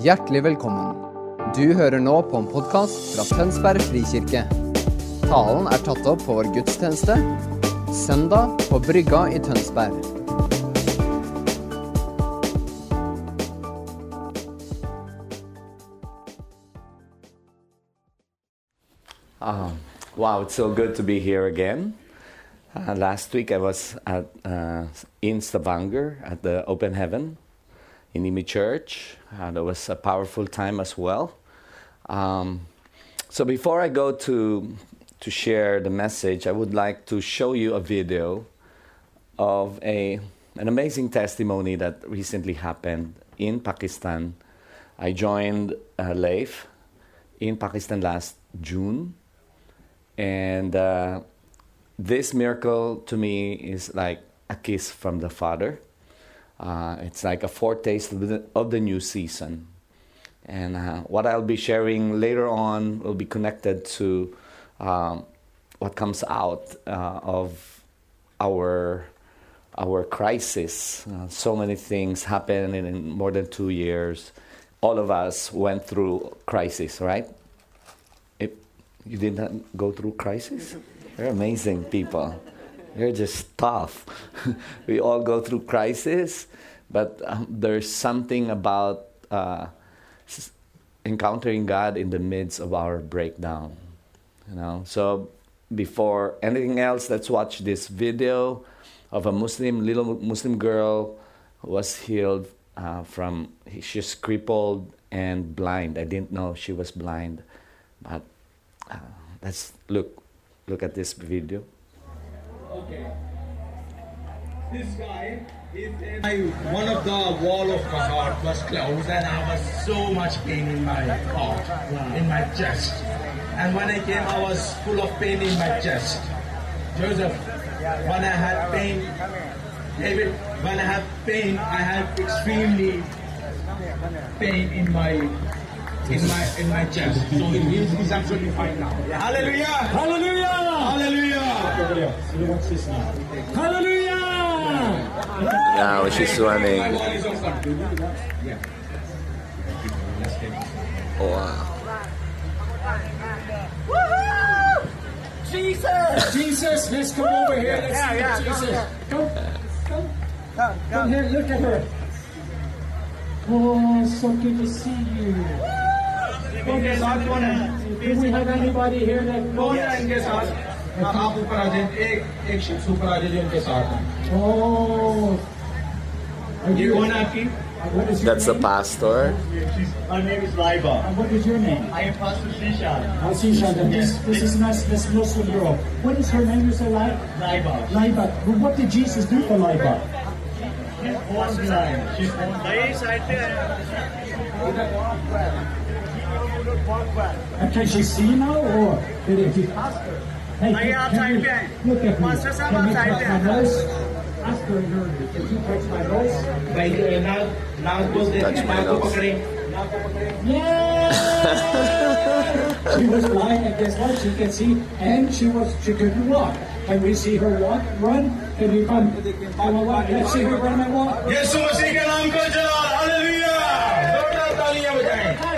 Hjertelig velkommen. Du hører nå på en podkast fra Tønsberg frikirke. Talen er tatt opp på vår gudstjeneste søndag på Brygga i Tønsberg. Uh, wow, it's so good to be here again. Uh, last week I was at uh, in Stavanger at the Open Heaven in Imi Church. Uh, that was a powerful time as well. Um, so before I go to to share the message, I would like to show you a video of a an amazing testimony that recently happened in Pakistan. I joined uh, Leif in Pakistan last June, and uh, this miracle to me is like a kiss from the Father. Uh, it's like a foretaste of the, of the new season. And uh, what I'll be sharing later on will be connected to um, what comes out uh, of our our crisis. Uh, so many things happened in, more than two years. All of us went through crisis, right? If you did not go through crisis, you're amazing people. You're just tough. we all go through crisis, but um, there's something about uh, encountering God in the midst of our breakdown. You know, so before anything else, let's watch this video of a Muslim little Muslim girl who was healed uh, from she's crippled and blind. I didn't know she was blind, but uh, let's look look at this video. Okay. This guy is one of the wall of my heart was closed and I was so much pain in my heart, in my chest. And when I came, I was full of pain in my chest. Joseph, when I had pain, David, when I had pain, I had extremely pain in my in my in my chest. So it means he's absolutely fine now. Hallelujah! Hallelujah! Hallelujah! Hallelujah! Now she's My running. wall is open. Yeah. Wow. Jesus, let's come over here. Let's see Jesus. Come, come, come here. Look at her. Oh, so good to see you. इनके साथ कौन है Do we have anybody here that कौन है इनके साथ हाँ, आप ऊपर आ जाए एक एक शिप्स ऊपर आ जाए जो इनके साथ है Oh, are ये you? कौन है आपकी What is your That's the name? pastor. My name is Laiba. And what is your name? I am Pastor Shishan. Asisha. This, this is nice. This Muslim girl. What is her name? You say Lai? Laiba. Laiba. Well, what did Jesus do for Laiba? She's born blind. She's born blind. And can she see now or did it? Hey, नहीं, आप can side you- पे आएं। Look at me. Master साहब, Can आप you side touch पे my आएं। nose? Ask her in Urdu. Can you touch my nose? भाई नाक नाक को Touch देखिए my नाक को nose. पकड़े नाक को पकड़े Yeah! she was blind, and guess what? She can see, and she was she couldn't walk. Can we see her walk, run? Can you come? I will walk. Let's see her run and walk. यीशु मसीह के नाम को जलाल hallelujah जोरदार तालियां बजाएं Hi,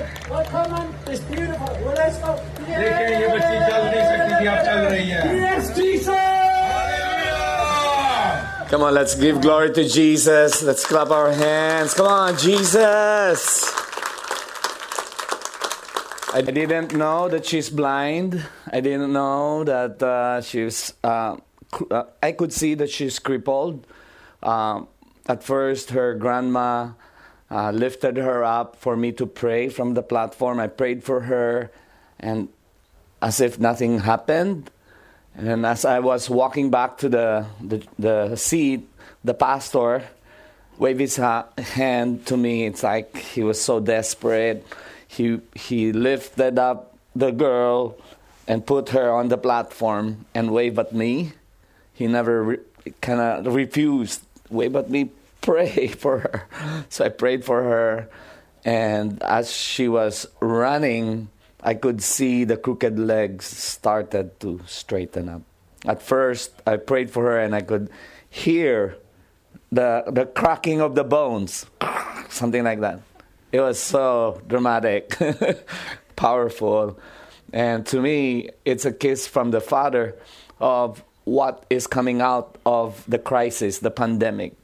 well, come on, it's beautiful. Well, let's go. देखिए ये बच्ची चल नहीं सकती थी अब चल रही है Yes, Jesus! Hallelujah Come on, let's give glory to Jesus. Let's clap our hands. Come on, Jesus. I didn't know that she's blind. I didn't know that uh, she's. Uh, cr- uh, I could see that she's crippled. Um, at first, her grandma uh, lifted her up for me to pray from the platform. I prayed for her, and as if nothing happened. And as I was walking back to the, the, the seat, the pastor waved his ha- hand to me. It's like he was so desperate. He, he lifted up the girl and put her on the platform and waved at me. He never re- kind of refused. Wave at me, pray for her. So I prayed for her. And as she was running, I could see the crooked legs started to straighten up. At first, I prayed for her and I could hear the, the cracking of the bones, something like that. It was so dramatic, powerful. And to me, it's a kiss from the Father of what is coming out of the crisis, the pandemic.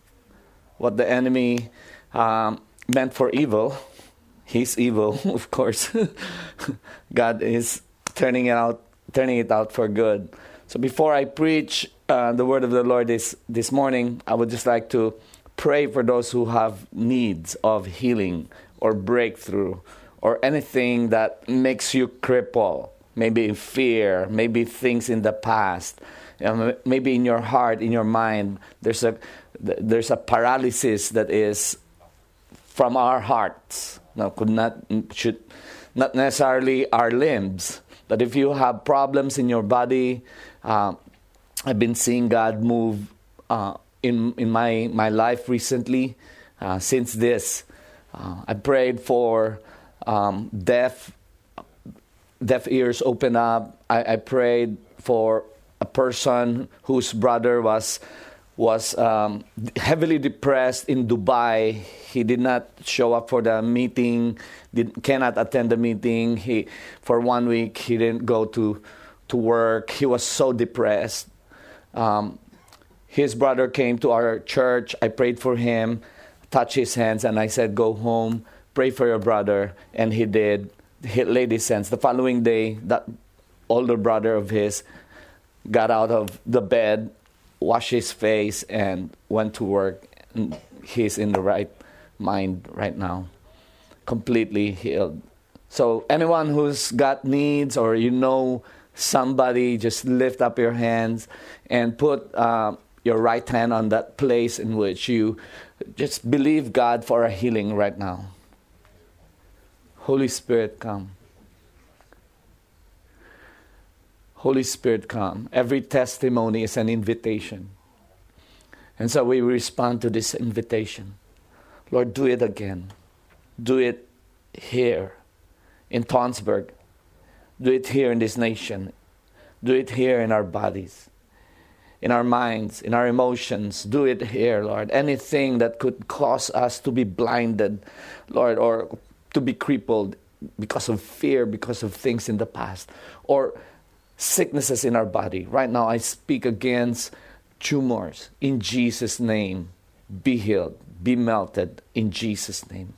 What the enemy um, meant for evil, he's evil, of course. God is turning it out, turning it out for good. So before I preach uh, the word of the Lord this this morning, I would just like to pray for those who have needs of healing or breakthrough or anything that makes you cripple, maybe in fear, maybe things in the past, know, maybe in your heart, in your mind, there's a there's a paralysis that is from our hearts. Now, could not should not necessarily our limbs, but if you have problems in your body, uh, I've been seeing God move uh, in in my my life recently. Uh, since this, uh, I prayed for um, deaf deaf ears open up. I, I, prayed for a person whose brother was was um, heavily depressed in Dubai. He did not show up for the meeting. Did, cannot attend the meeting. He for one week he didn't go to to work. He was so depressed. Um, his brother came to our church. I prayed for him, touched his hands, and I said, "Go home." pray for your brother. And he did. He laid his hands. The following day, that older brother of his got out of the bed, washed his face, and went to work. And he's in the right mind right now, completely healed. So, anyone who's got needs or you know somebody, just lift up your hands and put uh, your right hand on that place in which you just believe God for a healing right now. Holy Spirit, come. Holy Spirit, come. Every testimony is an invitation. And so we respond to this invitation. Lord, do it again. Do it here in Tonsberg. Do it here in this nation. Do it here in our bodies, in our minds, in our emotions. Do it here, Lord. Anything that could cause us to be blinded, Lord, or to be crippled because of fear, because of things in the past, or sicknesses in our body. Right now, I speak against tumors in Jesus' name. Be healed, be melted in Jesus' name.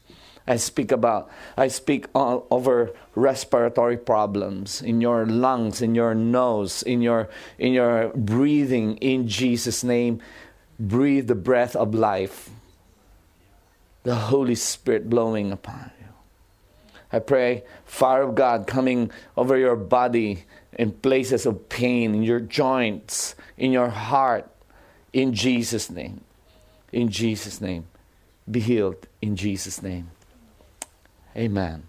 I speak about, I speak all over respiratory problems in your lungs, in your nose, in your, in your breathing in Jesus' name. Breathe the breath of life, the Holy Spirit blowing upon you. I pray fire of God coming over your body in places of pain, in your joints, in your heart, in Jesus' name. In Jesus' name. Be healed in Jesus' name. Amen.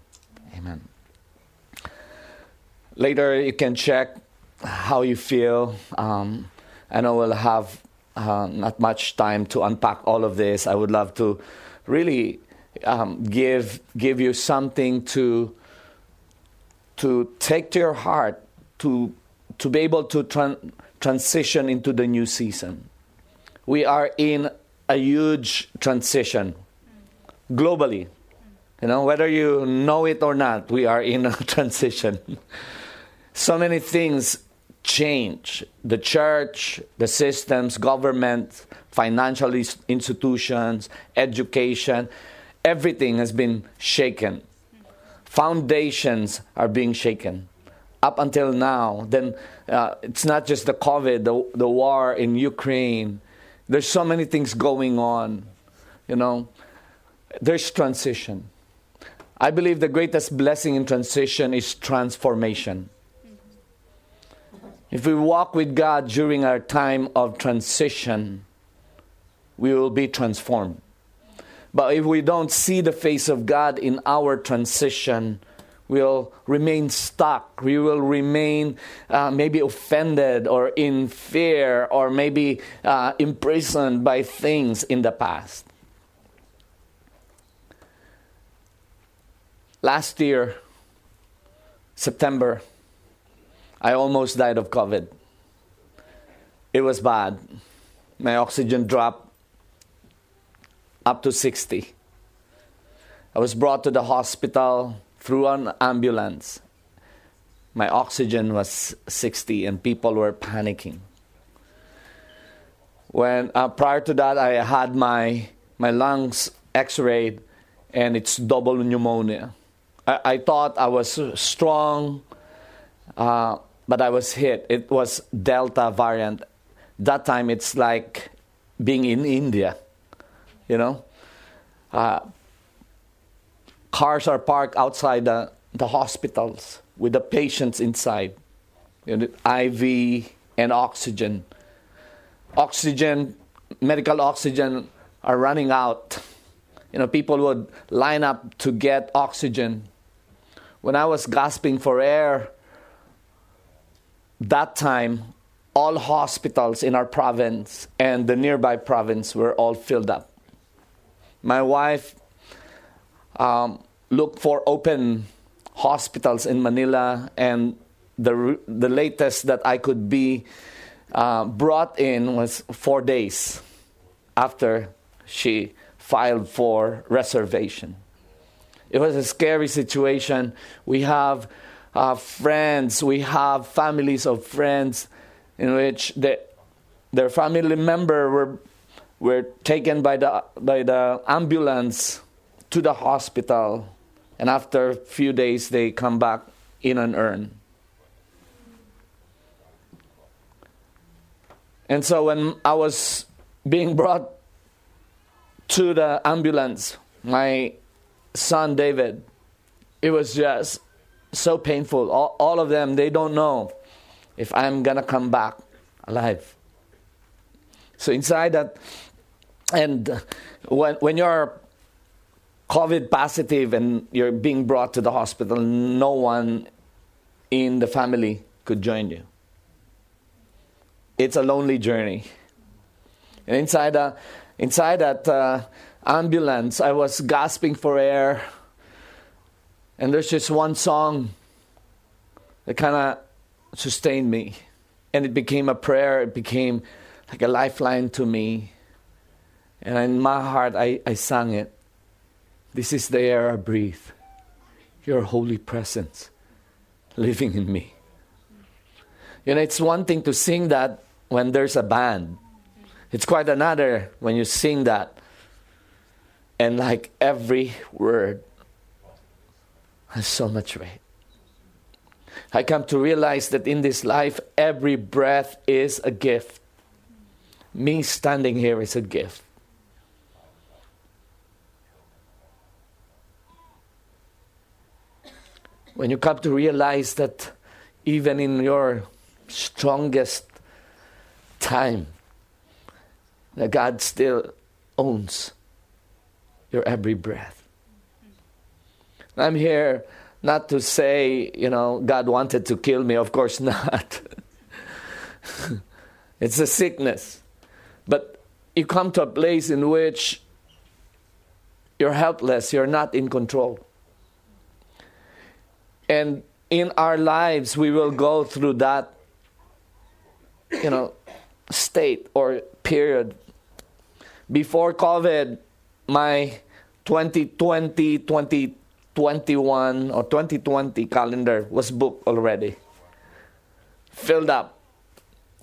Amen. Later, you can check how you feel. Um, I know we'll have uh, not much time to unpack all of this. I would love to really um, give give you something to to take to your heart to to be able to tran- transition into the new season. We are in a huge transition globally. You know, whether you know it or not, we are in a transition. so many things change the church, the systems, government, financial institutions, education everything has been shaken. Foundations are being shaken. Up until now, then uh, it's not just the COVID, the, the war in Ukraine. There's so many things going on. You know, there's transition. I believe the greatest blessing in transition is transformation. If we walk with God during our time of transition, we will be transformed. But if we don't see the face of God in our transition, we'll remain stuck. We will remain uh, maybe offended or in fear or maybe uh, imprisoned by things in the past. Last year, September, I almost died of COVID. It was bad. My oxygen dropped up to 60. I was brought to the hospital through an ambulance. My oxygen was 60 and people were panicking. When uh, prior to that, I had my my lungs X-rayed, and it's double pneumonia. I, I thought I was strong, uh, but I was hit. It was Delta variant. That time, it's like being in India, you know. Uh, cars are parked outside the, the hospitals with the patients inside, know, IV and oxygen. Oxygen, medical oxygen are running out. You know, people would line up to get oxygen. When I was gasping for air, that time, all hospitals in our province and the nearby province were all filled up. My wife um, looked for open hospitals in Manila, and the, the latest that I could be uh, brought in was four days after she filed for reservation. It was a scary situation. We have uh, friends, we have families of friends in which the, their family member were, were taken by the, by the ambulance to the hospital, and after a few days, they come back in an urn. And so when I was being brought to the ambulance, my son David, it was just so painful. All, all of them, they don't know if I'm to come back alive. So inside that, and when, when you're COVID positive and you're being brought to the hospital, no one in the family could join you. It's a lonely journey. And inside the Inside that uh, ambulance, I was gasping for air. And there's just one song that kind of sustained me. And it became a prayer, it became like a lifeline to me. And in my heart, I, I sang it. This is the air I breathe, your holy presence living in me. You know, it's one thing to sing that when there's a band, it's quite another when you sing that. And like every word has so much weight. I come to realize that in this life, every breath is a gift. Me standing here is a gift. When you come to realize that even in your strongest time, that God still owns your every breath. I'm here not to say, you know, God wanted to kill me. Of course not. it's a sickness. But you come to a place in which you're helpless, you're not in control. And in our lives, we will go through that, you know, state or period before COVID, my 2020, 2021, or 2020 calendar was booked already, filled up.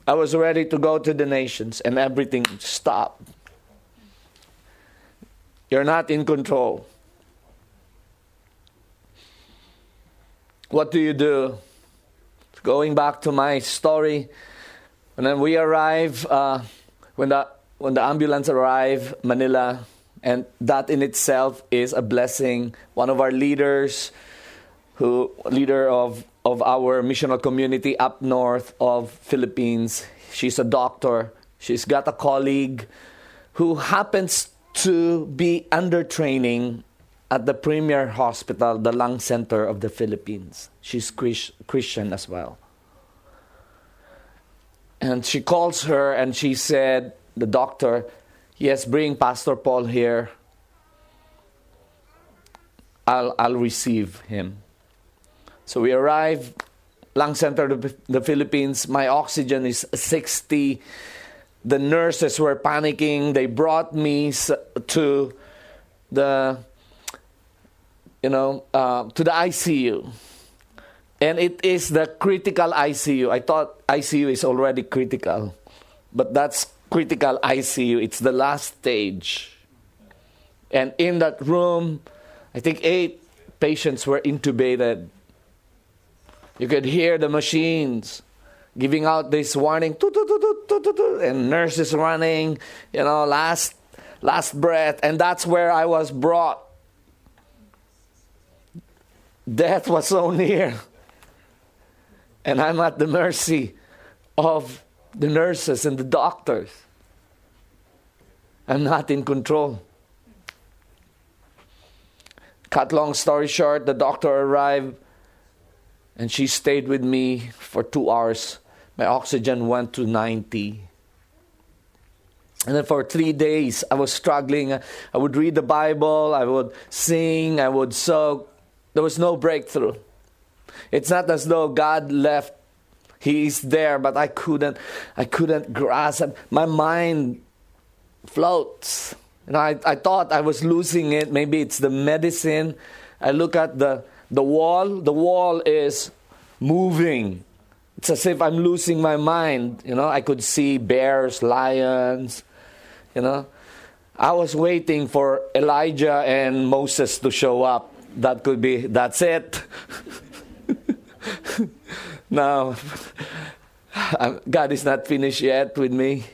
I was ready to go to the nations, and everything stopped. You're not in control. What do you do? Going back to my story, when then we arrive, uh, when the when the ambulance arrive Manila, and that in itself is a blessing. One of our leaders, who leader of of our missional community up north of Philippines, she's a doctor. She's got a colleague who happens to be under training at the premier hospital, the lung center of the Philippines. She's Christian as well. And she calls her and she said, the doctor, yes, bring Pastor Paul here. I'll, I'll receive him. So we arrive, lung center of the Philippines. My oxygen is 60. The nurses were panicking. They brought me to the you know, uh, to the ICU. And it is the critical ICU. I thought ICU is already critical, but that's critical ICU. It's the last stage. And in that room, I think eight patients were intubated. You could hear the machines giving out this warning, and nurses running, you know, last last breath, and that's where I was brought. Death was so near, and I'm at the mercy of the nurses and the doctors. I'm not in control. Cut long story short, the doctor arrived and she stayed with me for two hours. My oxygen went to 90. And then for three days, I was struggling. I would read the Bible, I would sing, I would soak. There was no breakthrough. It's not as though God left. He is there, but I couldn't, I couldn't grasp. it. My mind floats. You know, I, I thought I was losing it. Maybe it's the medicine. I look at the, the wall. The wall is moving. It's as if I'm losing my mind. You know, I could see bears, lions. You know, I was waiting for Elijah and Moses to show up. That could be, that's it. now, uh, God is not finished yet with me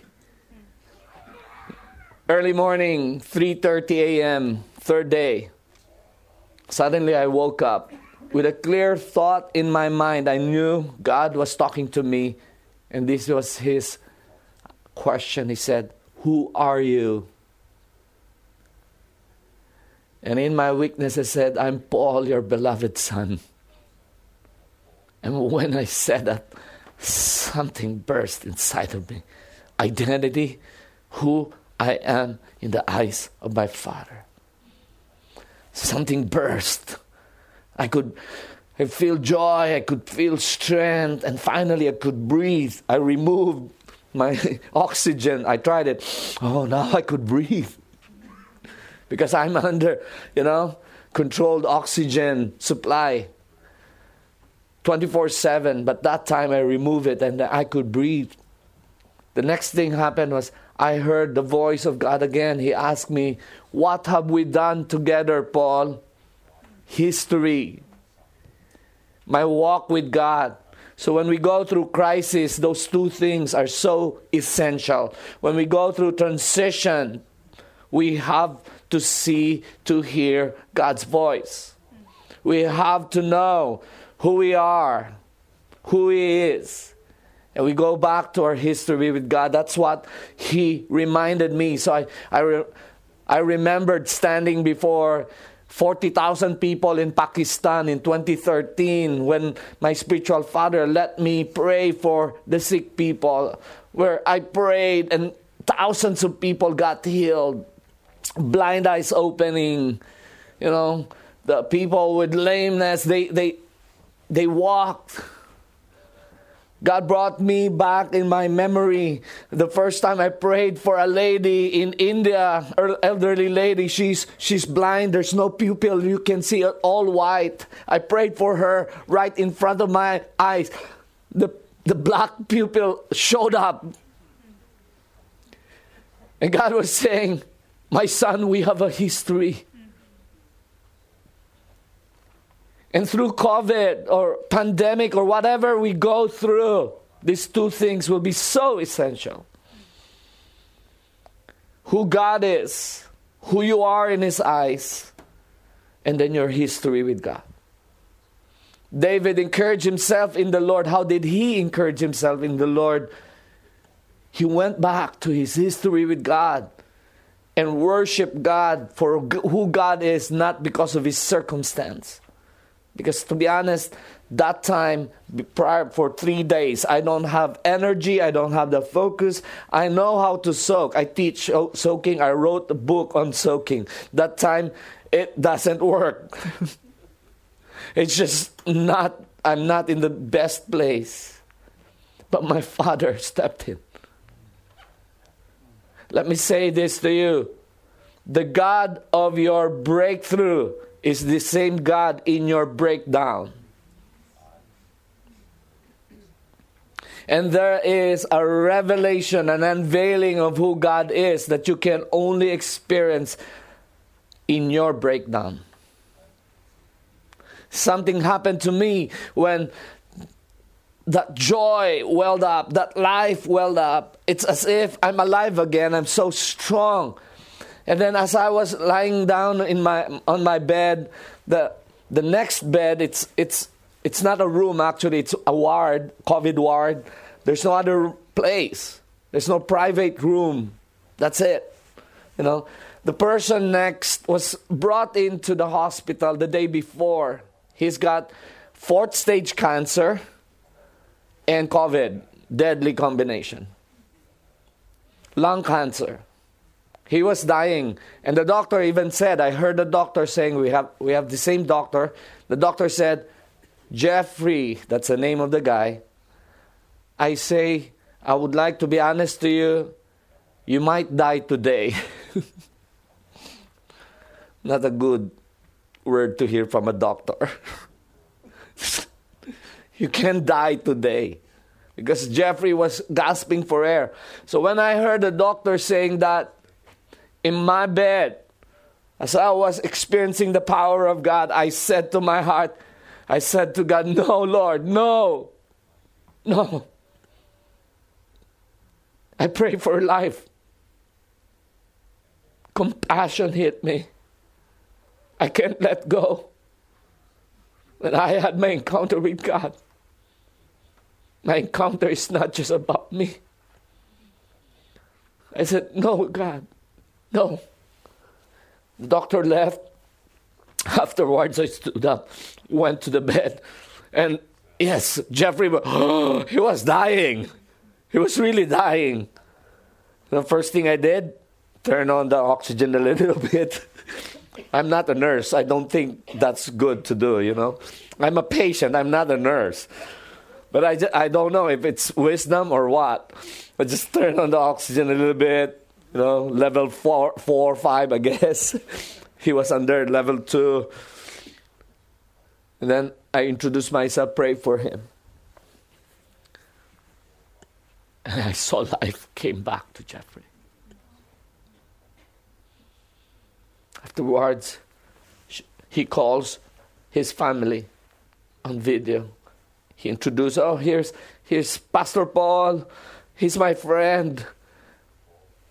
early morning 3:30 a.m. third day suddenly I woke up with a clear thought in my mind I knew God was talking to me and this was his question he said who are you and in my weakness I said I'm Paul your beloved son and when I said that something burst inside of me identity who I am in the eyes of my Father. Something burst. I could I feel joy, I could feel strength, and finally I could breathe. I removed my oxygen. I tried it. Oh, now I could breathe. Because I'm under, you know, controlled oxygen supply 24 7. But that time I removed it and I could breathe. The next thing happened was I heard the voice of God again. He asked me, What have we done together, Paul? History. My walk with God. So when we go through crisis, those two things are so essential. When we go through transition, we have to see, to hear God's voice. We have to know who we are, who He is and we go back to our history with God. That's what He reminded me. So I, I, re, I remembered standing before 40,000 people in Pakistan in 2013 when my spiritual father let me pray for the sick people, where I prayed and thousands of people got healed, blind eyes opening, you know, the people with lameness, they, they, they walked God brought me back in my memory the first time I prayed for a lady in India, er, elderly lady. She's she's blind. There's no pupil. You can see it all white. I prayed for her right in front of my eyes. The the black pupil showed up. And God was saying, "My son, we have a history." And through COVID or pandemic or whatever we go through, these two things will be so essential. Who God is, who you are in His eyes, and then your history with God. David encouraged himself in the Lord. How did he encourage himself in the Lord? He went back to his history with God and worship God for who God is, not because of his circumstance. Because to be honest, that time prior for three days, I don't have energy, I don't have the focus. I know how to soak. I teach soaking, I wrote a book on soaking. That time, it doesn't work. it's just not, I'm not in the best place. But my father stepped in. Let me say this to you the God of your breakthrough is the same God in your breakdown. And there is a revelation, an unveiling of who God is that you can only experience in your breakdown. Something happened to me when that joy welled up, that life welled up. It's as if I'm alive again. I'm so strong. And then as I was lying down in my on my bed, the the next bed it's it's it's not a room actually, it's a ward, COVID ward. There's no other place. There's no private room. That's it. You know, the person next was brought into the hospital the day before. He's got fourth stage cancer and COVID, deadly combination. Lung cancer. He was dying, and the doctor even said, I heard the doctor saying, we have, we have the same doctor. The doctor said, Jeffrey, that's the name of the guy. I say, I would like to be honest to you, you might die today. Not a good word to hear from a doctor. you can't die today. Because Jeffrey was gasping for air. So when I heard the doctor saying that in my bed, as I was experiencing the power of God, I said to my heart, I said to God, No, Lord, no, no. I pray for life. Compassion hit me. I can't let go. When I had my encounter with God, my encounter is not just about me. I said, No, God, no. The doctor left. Afterwards, I stood up, went to the bed, and yes, Jeffrey, oh, he was dying. He was really dying. The first thing I did, turn on the oxygen a little bit. I'm not a nurse. I don't think that's good to do, you know. I'm a patient. I'm not a nurse. But I, just, I don't know if it's wisdom or what. But just turn on the oxygen a little bit, you know, level four, four, five, I guess. he was under level two. And then I introduced myself, pray for him. And I saw life came back to Jeffrey. Afterwards, he calls his family on video. He introduced, oh, here's, here's Pastor Paul. He's my friend.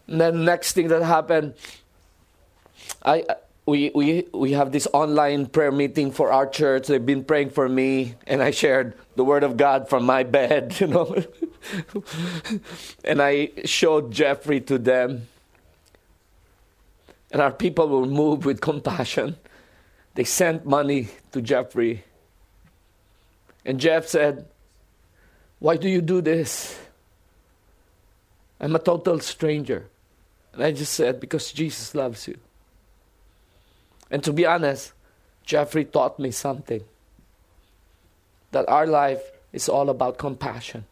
And then next thing that happened, I we, we, we have this online prayer meeting for our church. They've been praying for me, and I shared the word of God from my bed, you know. and I showed Jeffrey to them. And our people were moved with compassion. They sent money to Jeffrey. And Jeff said, Why do you do this? I'm a total stranger. And I just said, Because Jesus loves you. And to be honest, Jeffrey taught me something that our life is all about compassion.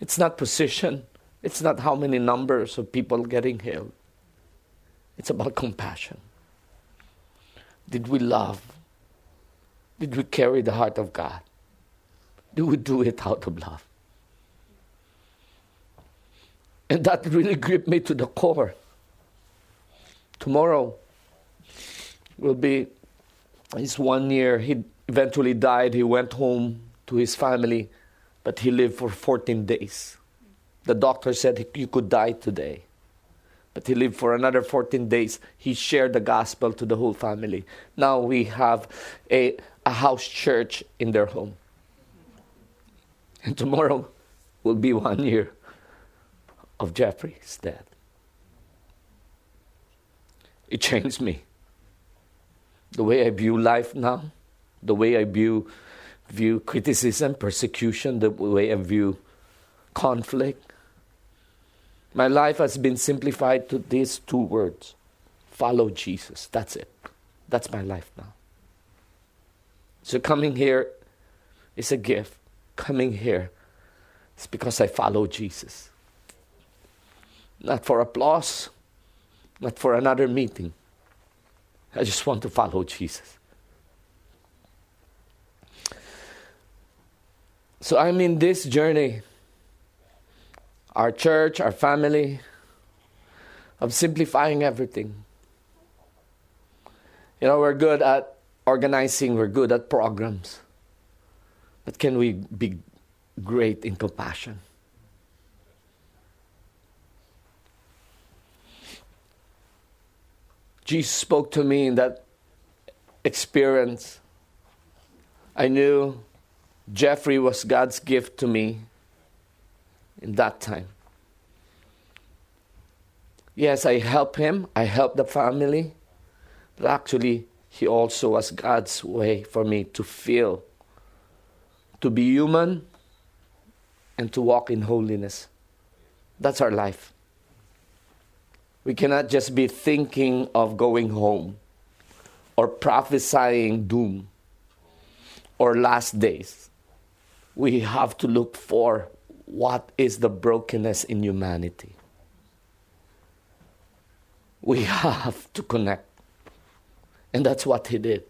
It's not position, it's not how many numbers of people getting healed. It's about compassion. Did we love? Did we carry the heart of God? Do we do it out of love? And that really gripped me to the core. Tomorrow, will be his one year. He eventually died. He went home to his family, but he lived for 14 days. The doctor said you could die today. But he lived for another 14 days. He shared the gospel to the whole family. Now we have a, a house church in their home. And tomorrow will be one year of Jeffrey's death. It changed me the way I view life now, the way I view, view criticism, persecution, the way I view conflict. My life has been simplified to these two words follow Jesus. That's it. That's my life now. So coming here is a gift. Coming here is because I follow Jesus. Not for applause, not for another meeting. I just want to follow Jesus. So I'm in this journey, our church, our family, of simplifying everything. You know, we're good at organizing, we're good at programs. But can we be great in compassion? Jesus spoke to me in that experience. I knew Jeffrey was God's gift to me in that time. Yes, I helped him, I helped the family, but actually, he also was God's way for me to feel, to be human, and to walk in holiness. That's our life. We cannot just be thinking of going home or prophesying doom or last days. We have to look for what is the brokenness in humanity. We have to connect. And that's what he did.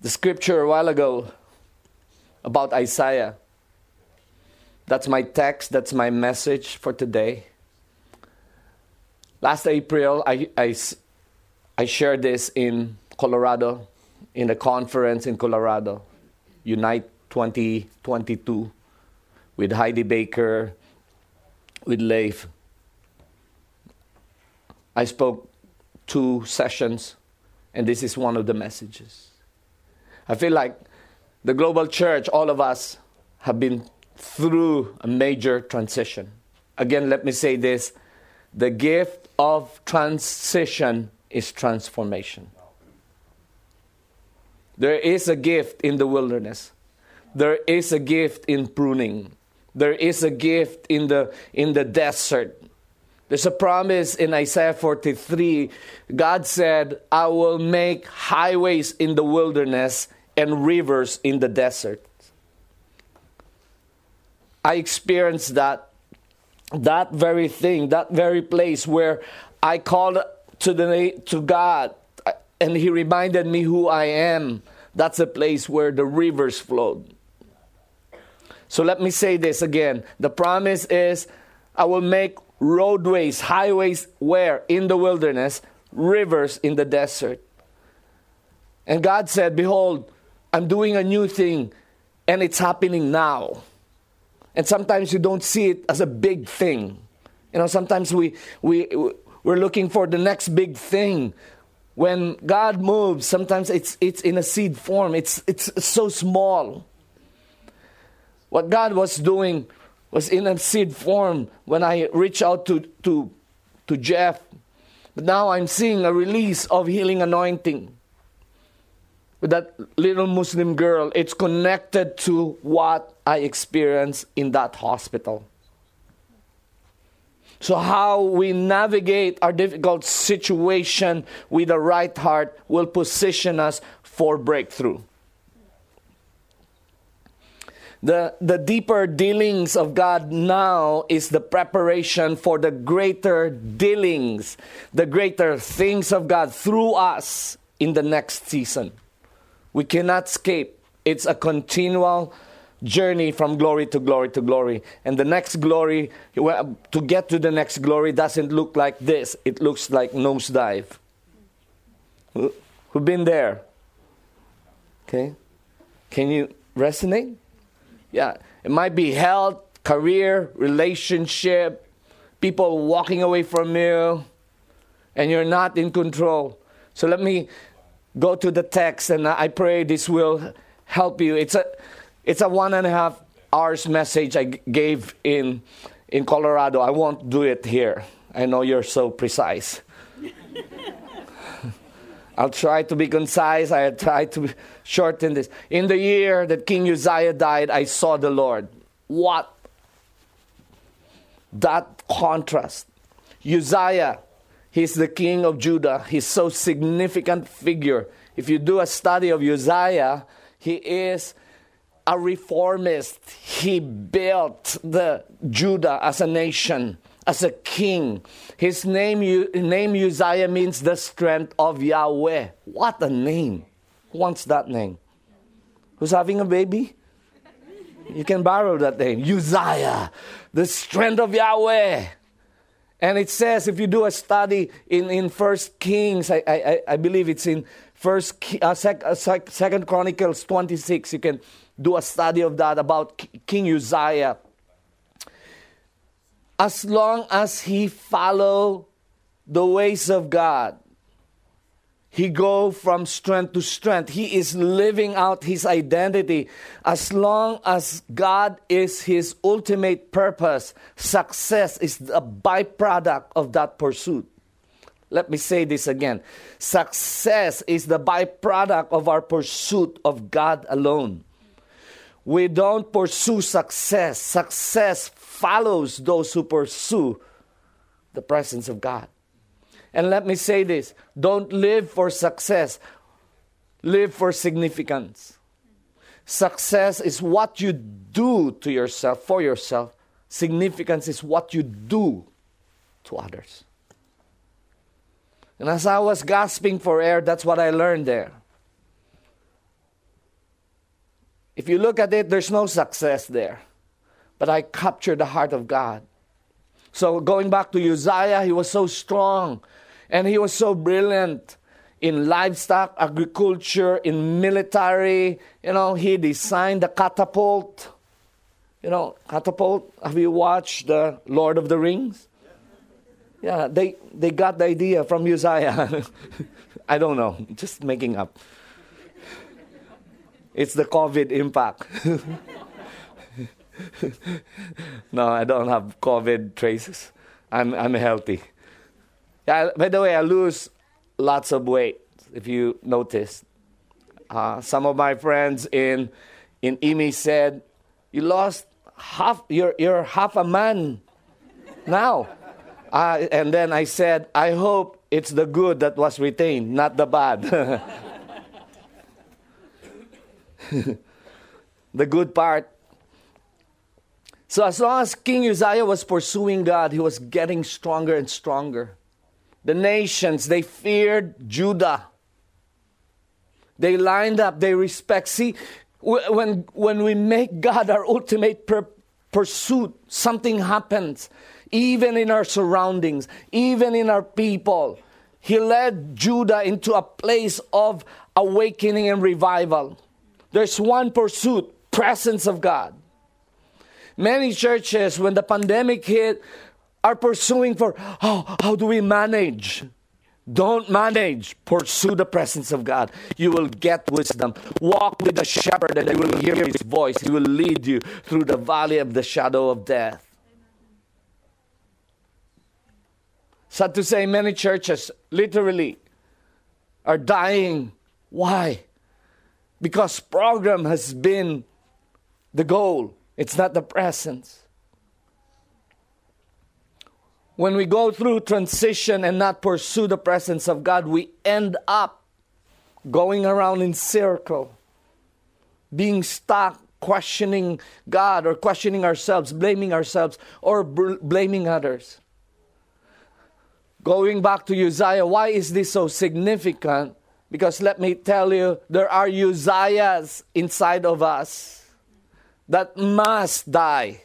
The scripture a while ago about Isaiah that's my text, that's my message for today. Last April, I, I, I shared this in Colorado, in a conference in Colorado, Unite 2022, with Heidi Baker, with Leif. I spoke two sessions, and this is one of the messages. I feel like the global church, all of us, have been through a major transition. Again, let me say this the gift of transition is transformation. There is a gift in the wilderness. There is a gift in pruning. There is a gift in the in the desert. There's a promise in Isaiah 43. God said, I will make highways in the wilderness and rivers in the desert. I experienced that that very thing, that very place where I called to the to God uh, and he reminded me who I am. That's a place where the rivers flowed. So let me say this again. The promise is I will make roadways, highways where in the wilderness, rivers in the desert. And God said, Behold, I'm doing a new thing, and it's happening now. And sometimes you don't see it as a big thing. You know, sometimes we, we, we're looking for the next big thing. When God moves, sometimes it's, it's in a seed form, it's, it's so small. What God was doing was in a seed form when I reached out to, to, to Jeff. But now I'm seeing a release of healing anointing with that little Muslim girl, it's connected to what I experienced in that hospital. So, how we navigate our difficult situation with the right heart will position us for breakthrough. The, the deeper dealings of God now is the preparation for the greater dealings, the greater things of God through us in the next season. We cannot escape. It's a continual journey from glory to glory to glory. And the next glory, to get to the next glory, doesn't look like this. It looks like nosedive. Who've been there? Okay? Can you resonate? Yeah. It might be health, career, relationship, people walking away from you, and you're not in control. So let me go to the text, and I pray this will help you. It's a, it's a one and a half hours message I gave in, in Colorado. I won't do it here. I know you're so precise. I'll try to be concise. I try to shorten this. In the year that King Uzziah died, I saw the Lord. What? That contrast. Uzziah He's the king of Judah. He's so significant figure. If you do a study of Uzziah, he is a reformist. He built the Judah as a nation, as a king. His name, name Uzziah means the strength of Yahweh. What a name! Wants that name? Who's having a baby? You can borrow that name. Uzziah, the strength of Yahweh. And it says, if you do a study in, in First Kings, I, I, I believe it's in First uh, sec, uh, sec, Second Chronicles 26, you can do a study of that about King Uzziah. As long as he follow the ways of God, he go from strength to strength. He is living out his identity. As long as God is his ultimate purpose, success is a byproduct of that pursuit. Let me say this again. Success is the byproduct of our pursuit of God alone. We don't pursue success. Success follows those who pursue the presence of God. And let me say this don't live for success, live for significance. Success is what you do to yourself, for yourself. Significance is what you do to others. And as I was gasping for air, that's what I learned there. If you look at it, there's no success there. But I captured the heart of God. So going back to Uzziah, he was so strong. And he was so brilliant in livestock, agriculture, in military. You know, he designed the catapult. You know, catapult. Have you watched the Lord of the Rings? Yeah, they, they got the idea from Uzziah. I don't know, just making up. It's the COVID impact. no, I don't have COVID traces. I'm, I'm healthy. Yeah, by the way, I lose lots of weight, if you notice. Uh, some of my friends in, in IMI said, You lost half, you're, you're half a man now. Uh, and then I said, I hope it's the good that was retained, not the bad. the good part. So, as long as King Uzziah was pursuing God, he was getting stronger and stronger the nations, they feared Judah. They lined up, they respect. See, when, when we make God our ultimate pursuit, something happens, even in our surroundings, even in our people. He led Judah into a place of awakening and revival. There's one pursuit presence of God. Many churches, when the pandemic hit, are pursuing for oh, how do we manage? Don't manage. Pursue the presence of God. You will get wisdom. Walk with the shepherd and you will hear his voice. He will lead you through the valley of the shadow of death. Sad to say, many churches literally are dying. Why? Because program has been the goal, it's not the presence when we go through transition and not pursue the presence of God, we end up going around in circle, being stuck, questioning God or questioning ourselves, blaming ourselves, or bl- blaming others. Going back to Uzziah, why is this so significant? Because let me tell you, there are Uzziahs inside of us that must die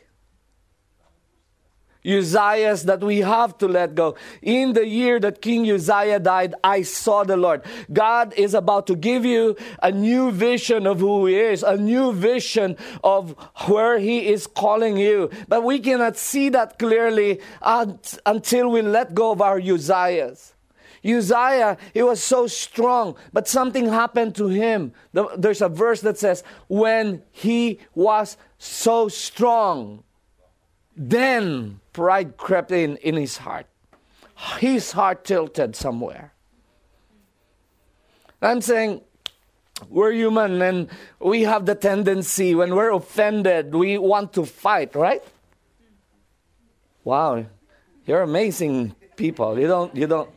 Uzziahs that we have to let go. In the year that King Uzziah died, I saw the Lord. God is about to give you a new vision of who He is, a new vision of where He is calling you. But we cannot see that clearly until we let go of our Uzziahs. Uzziah, he was so strong, but something happened to him. There's a verse that says, when he was so strong, then pride crept in in his heart. His heart tilted somewhere. I'm saying we're human and we have the tendency when we're offended, we want to fight, right? Wow, you're amazing people. You don't, you don't,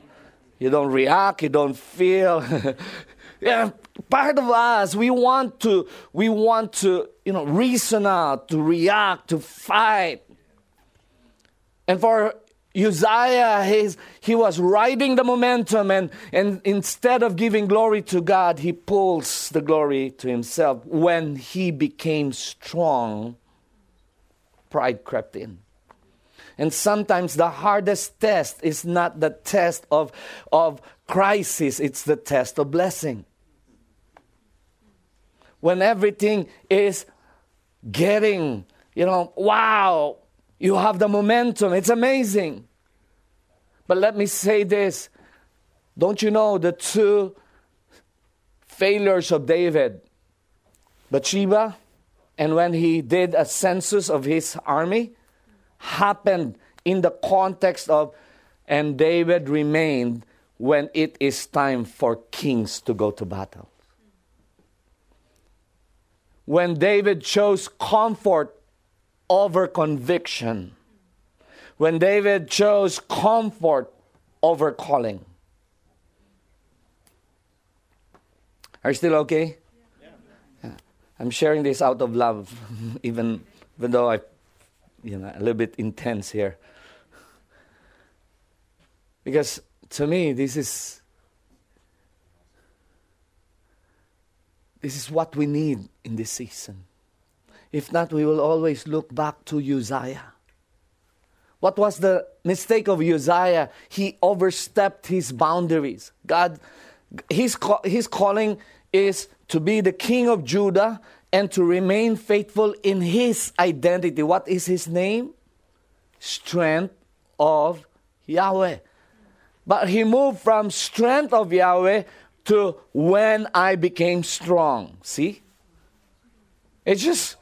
you don't react, you don't feel. Yeah, part of us, we want to, we want to, you know, reason out, to react, to fight. And for Uzziah, his, he was riding the momentum, and, and instead of giving glory to God, he pulls the glory to himself. When he became strong, pride crept in. And sometimes the hardest test is not the test of, of crisis, it's the test of blessing. When everything is getting, you know, wow, you have the momentum, it's amazing. But let me say this don't you know the two failures of David? Bathsheba, and when he did a census of his army, happened in the context of, and David remained when it is time for kings to go to battle. When David chose comfort over conviction. When David chose comfort over calling. Are you still okay? Yeah. I'm sharing this out of love, even, even though I you know, a little bit intense here. Because to me, this is this is what we need in this season. If not, we will always look back to Uzziah. What was the mistake of Uzziah? He overstepped his boundaries. God, his, his calling is to be the king of Judah and to remain faithful in his identity. What is his name? Strength of Yahweh. But he moved from strength of Yahweh to when I became strong. See? It's just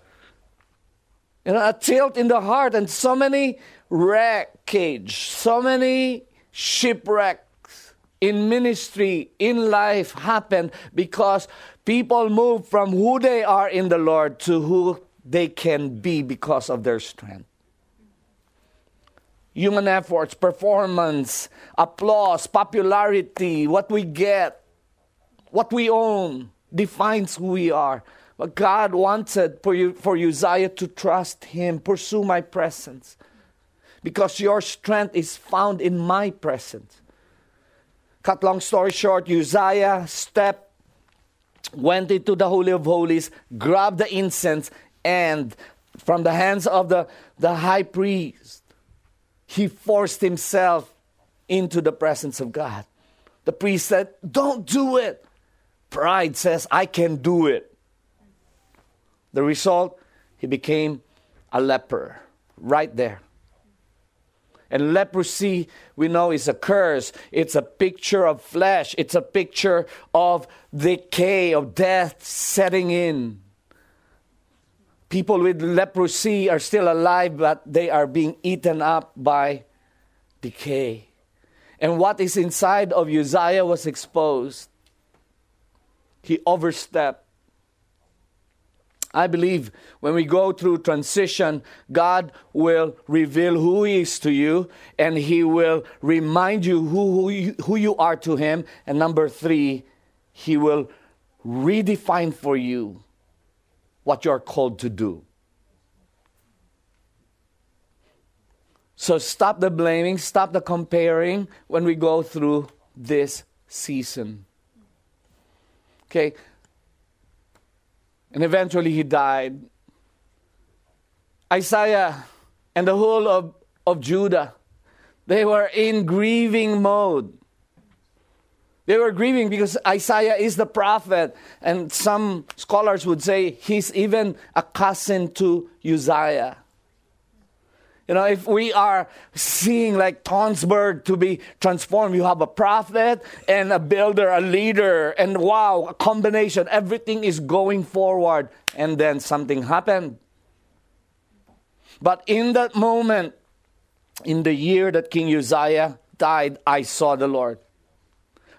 you know, a tilt in the heart and so many wreckage, so many shipwrecks in ministry, in life happen because People move from who they are in the Lord to who they can be because of their strength. Human efforts, performance, applause, popularity, what we get, what we own defines who we are. But God wanted for, you, for Uzziah to trust Him, pursue my presence, because your strength is found in my presence. Cut long story short, Uzziah stepped went into the Holy of Holies, grabbed the incense, and from the hands of the, the high priest, he forced himself into the presence of God. The priest said, Don't do it. Pride says, I can do it. The result, he became a leper right there. And leprosy, we know, is a curse. It's a picture of flesh, it's a picture of decay, of death setting in. People with leprosy are still alive, but they are being eaten up by decay. And what is inside of Uzziah was exposed. He overstepped I believe when we go through transition, God will reveal who He is to you and He will remind you who, who, you, who you are to Him. And number three, He will redefine for you what you're called to do. So stop the blaming, stop the comparing when we go through this season. Okay, and eventually he died. Isaiah and the whole of, of Judah, they were in grieving mode. They were grieving because Isaiah is the prophet, and some scholars would say he's even a cousin to Uzziah. You know, if we are seeing like Tonsberg to be transformed, you have a prophet and a builder, a leader, and wow, a combination. Everything is going forward. And then something happened. But in that moment, in the year that King Uzziah died, I saw the Lord.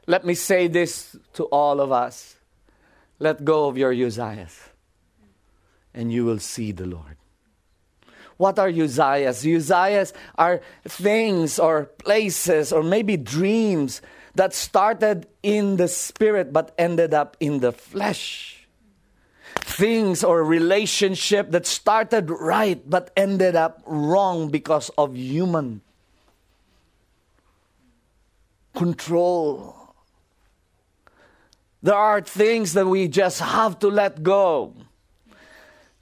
Let me say this to all of us let go of your Uzziahs, and you will see the Lord. What are Uzziahs? Uzziahs are things or places or maybe dreams that started in the spirit but ended up in the flesh. Things or relationship that started right but ended up wrong because of human control. There are things that we just have to let go.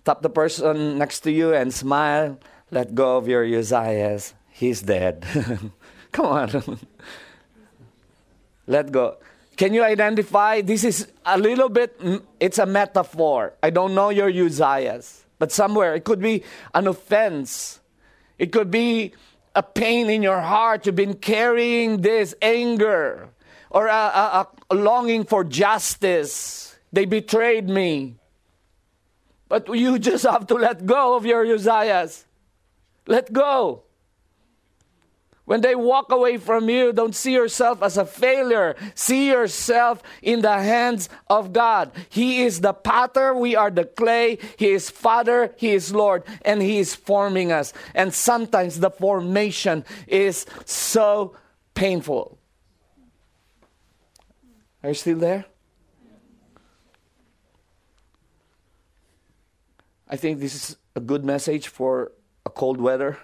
Tap the person next to you and smile. Let go of your Uzziahs. He's dead. Come on. let go. Can you identify? This is a little bit, it's a metaphor. I don't know your Uzziahs, but somewhere it could be an offense. It could be a pain in your heart. You've been carrying this anger or a, a, a longing for justice. They betrayed me. But you just have to let go of your Uzziahs. Let go. When they walk away from you, don't see yourself as a failure. See yourself in the hands of God. He is the potter, we are the clay. He is Father, He is Lord, and He is forming us. And sometimes the formation is so painful. Are you still there? I think this is a good message for a cold weather.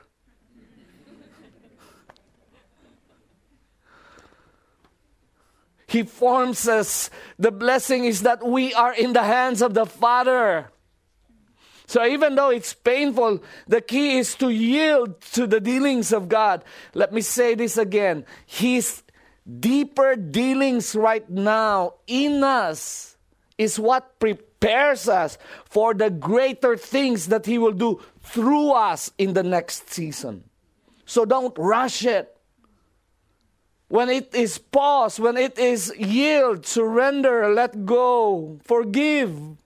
He forms us. The blessing is that we are in the hands of the Father. So even though it's painful, the key is to yield to the dealings of God. Let me say this again. His deeper dealings right now in us is what prepares us for the greater things that He will do through us in the next season. So don't rush it. When it is pause, when it is yield, surrender, let go, forgive.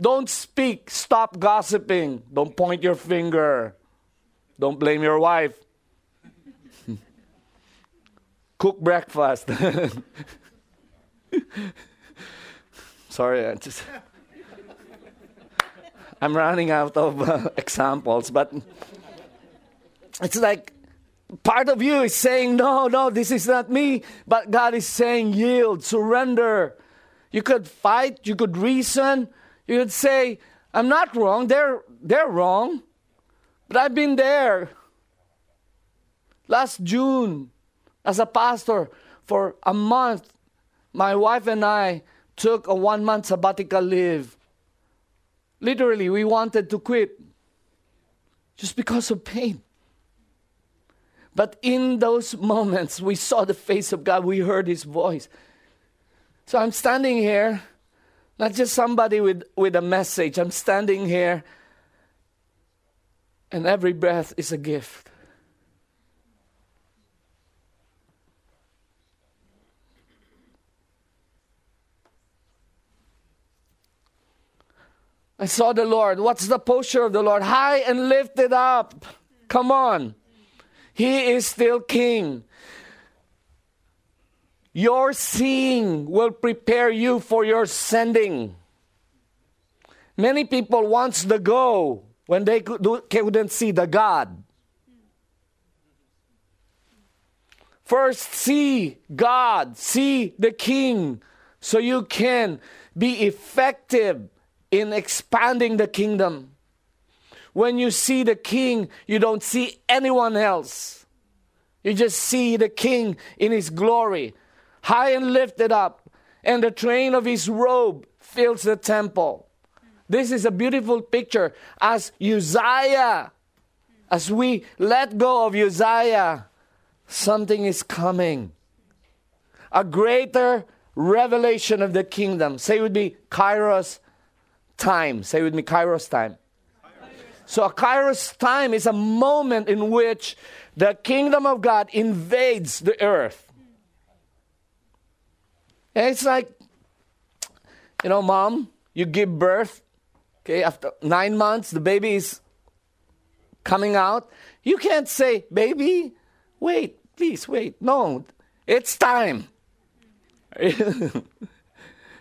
Don't speak, stop gossiping, don't point your finger, don't blame your wife. Cook breakfast. Sorry, I just I'm running out of uh, examples, but it's like part of you is saying, No, no, this is not me. But God is saying, Yield, surrender. You could fight, you could reason, you could say, I'm not wrong, they're, they're wrong. But I've been there. Last June, as a pastor, for a month, my wife and I took a one month sabbatical leave. Literally, we wanted to quit just because of pain. But in those moments, we saw the face of God, we heard His voice. So I'm standing here, not just somebody with, with a message, I'm standing here, and every breath is a gift. I saw the Lord. What's the posture of the Lord? High and lifted up. Come on. He is still king. Your seeing will prepare you for your sending. Many people wants the go when they couldn't see the God. First, see God, see the King, so you can be effective in expanding the kingdom. When you see the king, you don't see anyone else. You just see the king in his glory, high and lifted up, and the train of his robe fills the temple. This is a beautiful picture as Uzziah, as we let go of Uzziah, something is coming. A greater revelation of the kingdom. Say with me, Kairos time. Say with me, Kairos time. So a Kairos time is a moment in which the kingdom of God invades the earth. And it's like, you know, mom, you give birth, okay, after nine months, the baby is coming out. You can't say, baby, wait, please wait. No, it's time.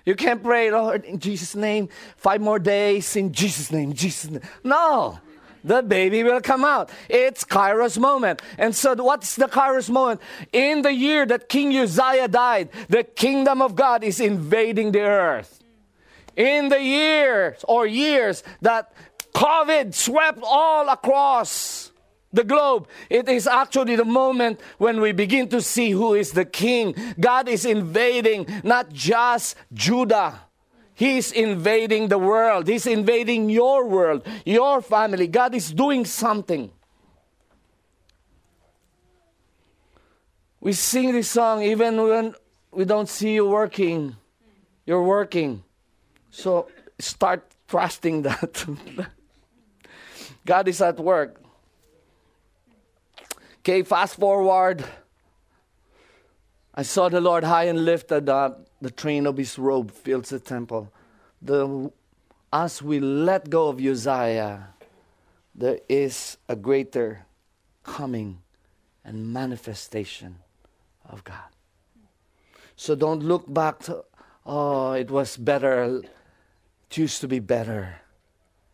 You can't pray, Lord, in Jesus' name, five more days, in Jesus' name, Jesus' name. No. the baby will come out. It's Kairos moment. And so what's the Kairos moment? In the year that King Uzziah died, the kingdom of God is invading the earth. In the years or years that COVID swept all across the globe. It is actually the moment when we begin to see who is the king. God is invading not just Judah. He's invading the world. He's invading your world, your family. God is doing something. We sing this song even when we don't see you working. You're working. So start trusting that. God is at work. Okay, fast forward. I saw the Lord high and lifted up. The train of his robe fills the temple. The, as we let go of Uzziah, there is a greater coming and manifestation of God. So don't look back to, oh, it was better. It used to be better.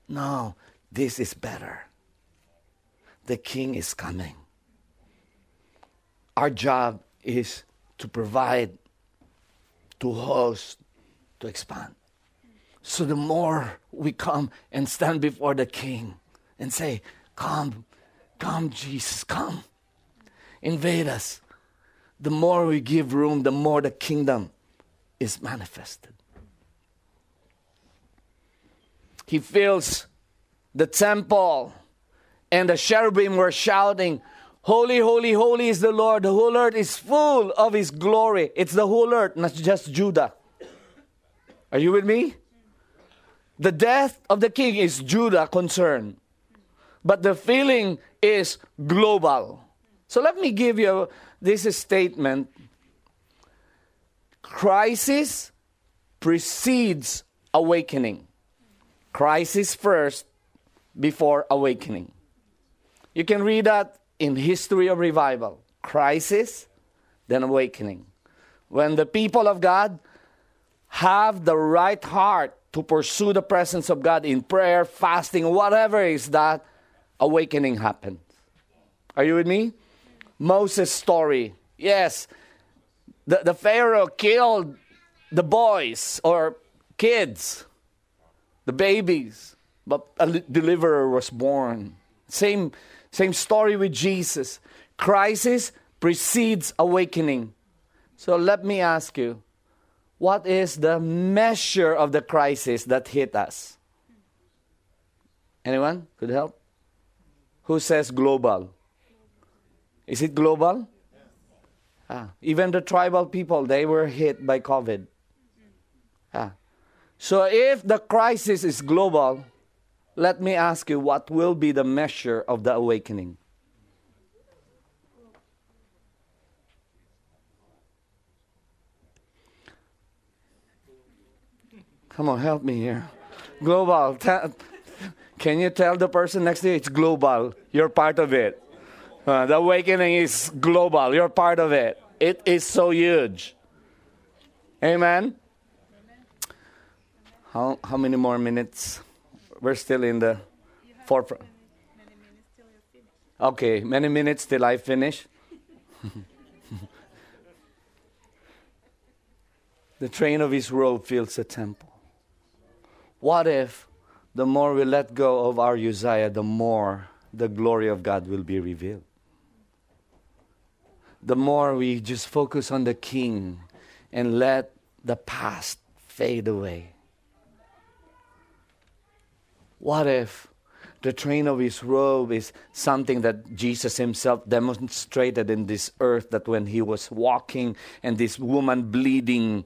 No, this is better. The king is coming. Our job is to provide, to host, to expand. So the more we come and stand before the King and say, Come, come, Jesus, come, invade us, the more we give room, the more the kingdom is manifested. He fills the temple, and the cherubim were shouting, Holy, holy, holy is the Lord. The whole earth is full of His glory. It's the whole earth, not just Judah. Are you with me? The death of the king is Judah concern, but the feeling is global. So let me give you this statement crisis precedes awakening. Crisis first before awakening. You can read that in history of revival crisis then awakening. When the people of god have the right heart to pursue the presence of god in prayer fasting whatever is that awakening happens. Are you with me? Moses story. Yes. The, the pharaoh killed the boys or kids the babies but a deliverer was born. Same same story with Jesus. Crisis precedes awakening. So let me ask you what is the measure of the crisis that hit us? Anyone could help? Who says global? Is it global? Ah, even the tribal people, they were hit by COVID. Ah. So if the crisis is global, let me ask you what will be the measure of the awakening? Come on, help me here. Global. can you tell the person next to you it's global? You're part of it. Uh, the awakening is global. You're part of it. It is so huge. Amen. How, how many more minutes? We're still in the forefront. Okay, many minutes till I finish. the train of his robe fills the temple. What if the more we let go of our Uzziah, the more the glory of God will be revealed? The more we just focus on the king and let the past fade away what if the train of his robe is something that Jesus himself demonstrated in this earth that when he was walking and this woman bleeding,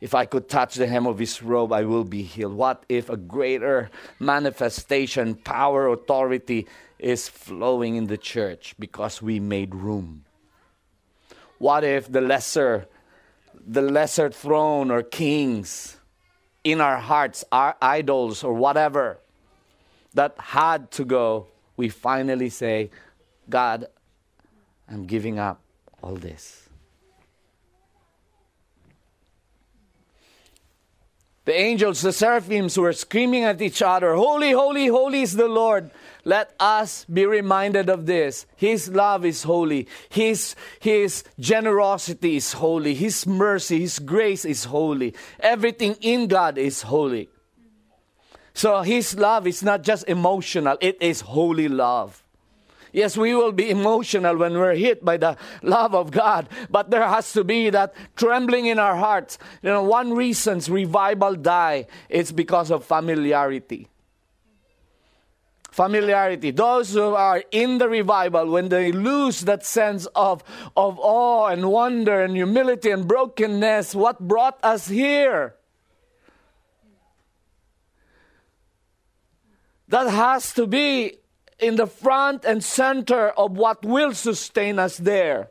if I could touch the hem of his robe, I will be healed. What if a greater manifestation, power, authority is flowing in the church because we made room? What if the lesser, the lesser throne or kings in our hearts, our idols or whatever, that had to go, we finally say, God, I'm giving up all this. The angels, the seraphims were screaming at each other, Holy, holy, holy is the Lord. Let us be reminded of this. His love is holy. His, His generosity is holy. His mercy, His grace is holy. Everything in God is holy. So His love is not just emotional, it is holy love. Yes, we will be emotional when we're hit by the love of God, but there has to be that trembling in our hearts. You know, one reason revival die is because of familiarity. Familiarity. Those who are in the revival, when they lose that sense of, of awe and wonder and humility and brokenness, what brought us here? That has to be in the front and center of what will sustain us there.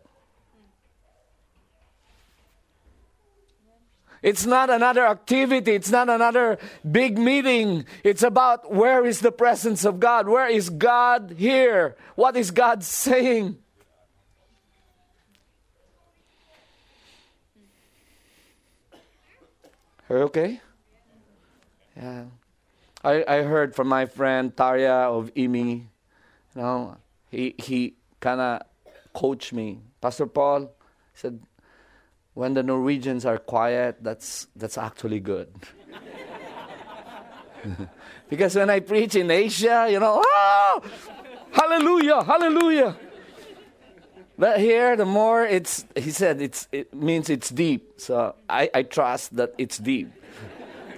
It's not another activity. It's not another big meeting. It's about where is the presence of God? Where is God here? What is God saying? Okay? Yeah. I, I heard from my friend Tarya of IMI you know, he, he kind of coached me. Pastor Paul said, when the Norwegians are quiet, that's, that's actually good. because when I preach in Asia, you know, oh, hallelujah, hallelujah. But here, the more it's, he said, it's, it means it's deep. So I, I trust that it's deep.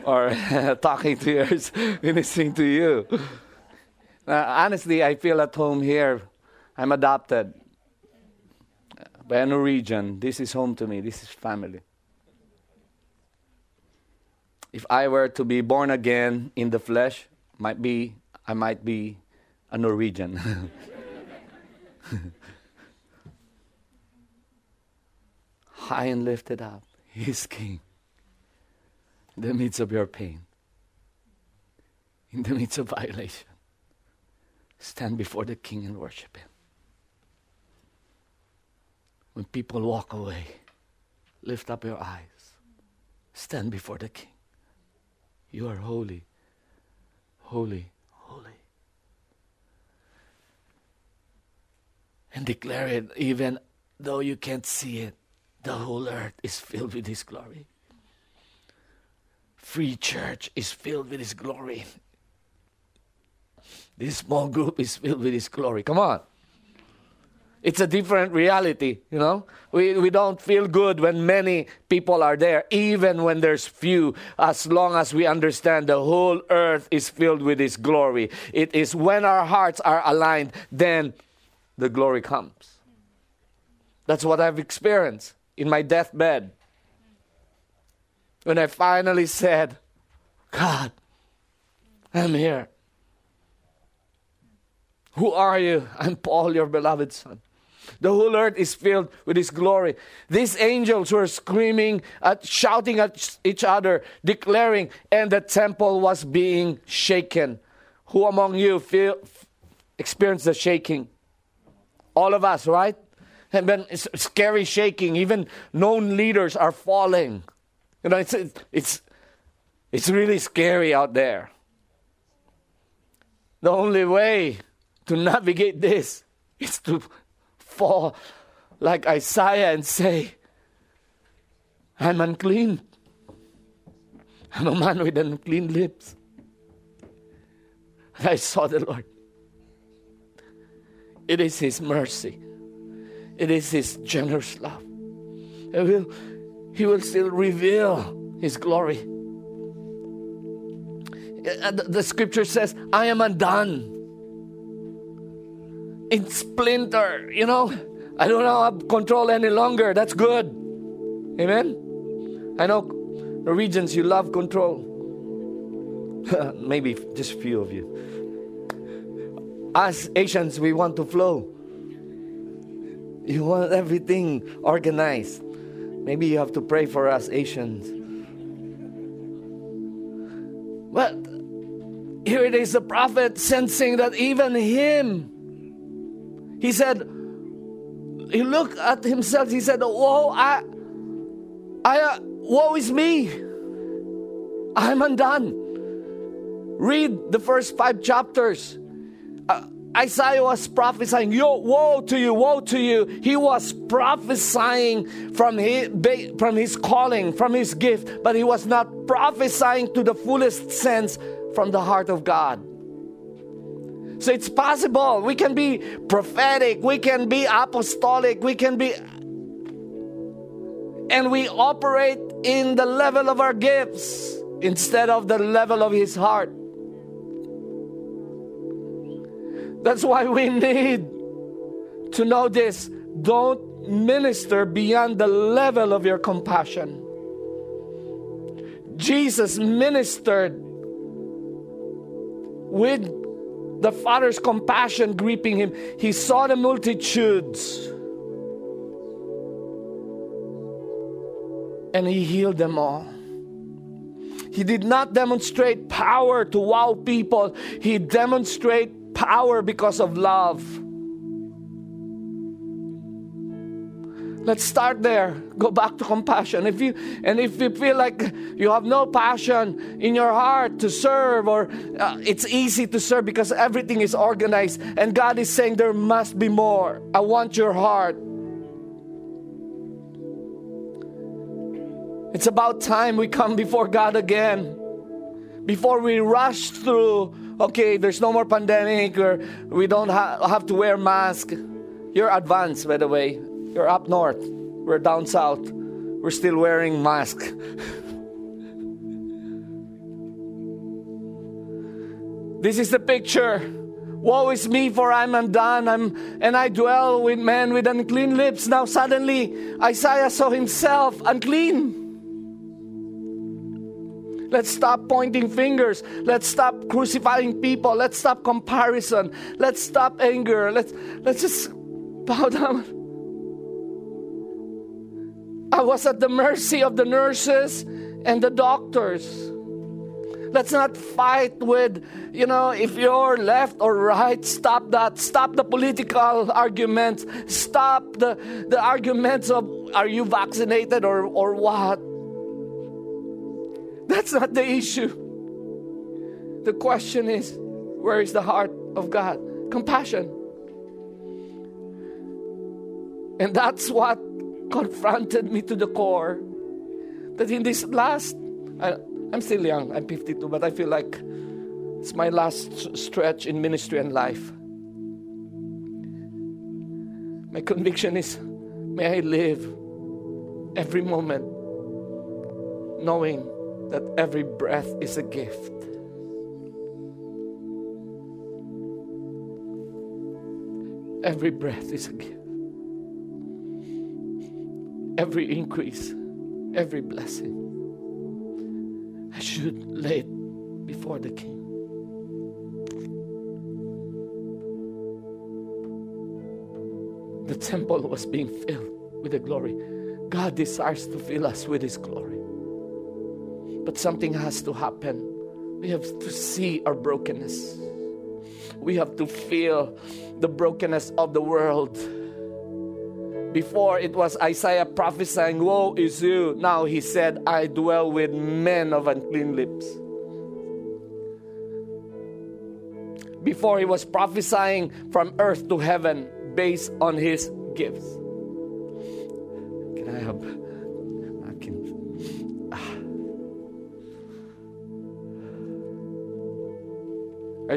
Or talking to yours, ministering to you. Honestly, I feel at home here. I'm adopted by a Norwegian. This is home to me. This is family. If I were to be born again in the flesh, might be I might be a Norwegian. High and lifted up, He's King. In the midst of your pain, in the midst of violation stand before the King and worship Him. When people walk away, lift up your eyes, stand before the King. You are holy, holy, holy. And declare it even though you can't see it, the whole earth is filled with His glory. Free church is filled with His glory. This small group is filled with His glory. Come on. It's a different reality, you know. We, we don't feel good when many people are there, even when there's few, as long as we understand the whole earth is filled with His glory. It is when our hearts are aligned, then the glory comes. That's what I've experienced in my deathbed. When I finally said, God, I'm here. Who are you? I'm Paul, your beloved son. The whole earth is filled with His glory. These angels were screaming, at, shouting at each other, declaring, and the temple was being shaken. Who among you feel, experienced the shaking? All of us, right? And then scary shaking. Even known leaders are falling. You know, it's it's it's really scary out there. The only way to navigate this is to fall like Isaiah and say, I'm unclean. I'm a man with unclean lips. And I saw the Lord. It is His mercy. It is His generous love. He will, he will still reveal His glory. Uh, the scripture says, I am undone in splinter, you know. I don't have control any longer. That's good. Amen. I know Norwegians, you love control. Maybe just a few of you. As Asians, we want to flow. You want everything organized. Maybe you have to pray for us, Asians. But here it is, the prophet sensing that even him he said, he looked at himself, he said, Woe, I, I, uh, woe is me. I'm undone. Read the first five chapters. Uh, Isaiah was prophesying, Yo, woe to you, woe to you. He was prophesying from his, from his calling, from his gift, but he was not prophesying to the fullest sense from the heart of God. So it's possible. We can be prophetic, we can be apostolic, we can be. And we operate in the level of our gifts instead of the level of His heart. That's why we need to know this. Don't minister beyond the level of your compassion. Jesus ministered with the Father's compassion gripping him. He saw the multitudes and he healed them all. He did not demonstrate power to wow people, he demonstrated power because of love. Let's start there. Go back to compassion. If you and if you feel like you have no passion in your heart to serve, or uh, it's easy to serve because everything is organized, and God is saying there must be more. I want your heart. It's about time we come before God again. Before we rush through okay, there's no more pandemic, or we don't ha- have to wear mask. You're advanced, by the way. You're up north. We're down south. We're still wearing mask. this is the picture. Woe is me, for I'm undone, I'm, and I dwell with men with unclean lips. Now suddenly Isaiah saw himself unclean. Let's stop pointing fingers. Let's stop crucifying people. Let's stop comparison. Let's stop anger. Let's, let's just bow down. I was at the mercy of the nurses and the doctors. Let's not fight with, you know, if you're left or right, stop that. Stop the political arguments. Stop the, the arguments of are you vaccinated or, or what? That's not the issue. The question is where is the heart of God? Compassion. And that's what confronted me to the core. That in this last, I, am still young, I'm 52, but I feel like it's my last stretch in ministry and life. My conviction is may I live every moment knowing that every breath is a gift. Every breath is a gift. Every increase, every blessing, I should lay it before the King. The temple was being filled with the glory. God desires to fill us with His glory. But something has to happen. We have to see our brokenness. We have to feel the brokenness of the world. Before it was Isaiah prophesying, Woe is you. Now he said, I dwell with men of unclean lips. Before he was prophesying from earth to heaven based on his gifts.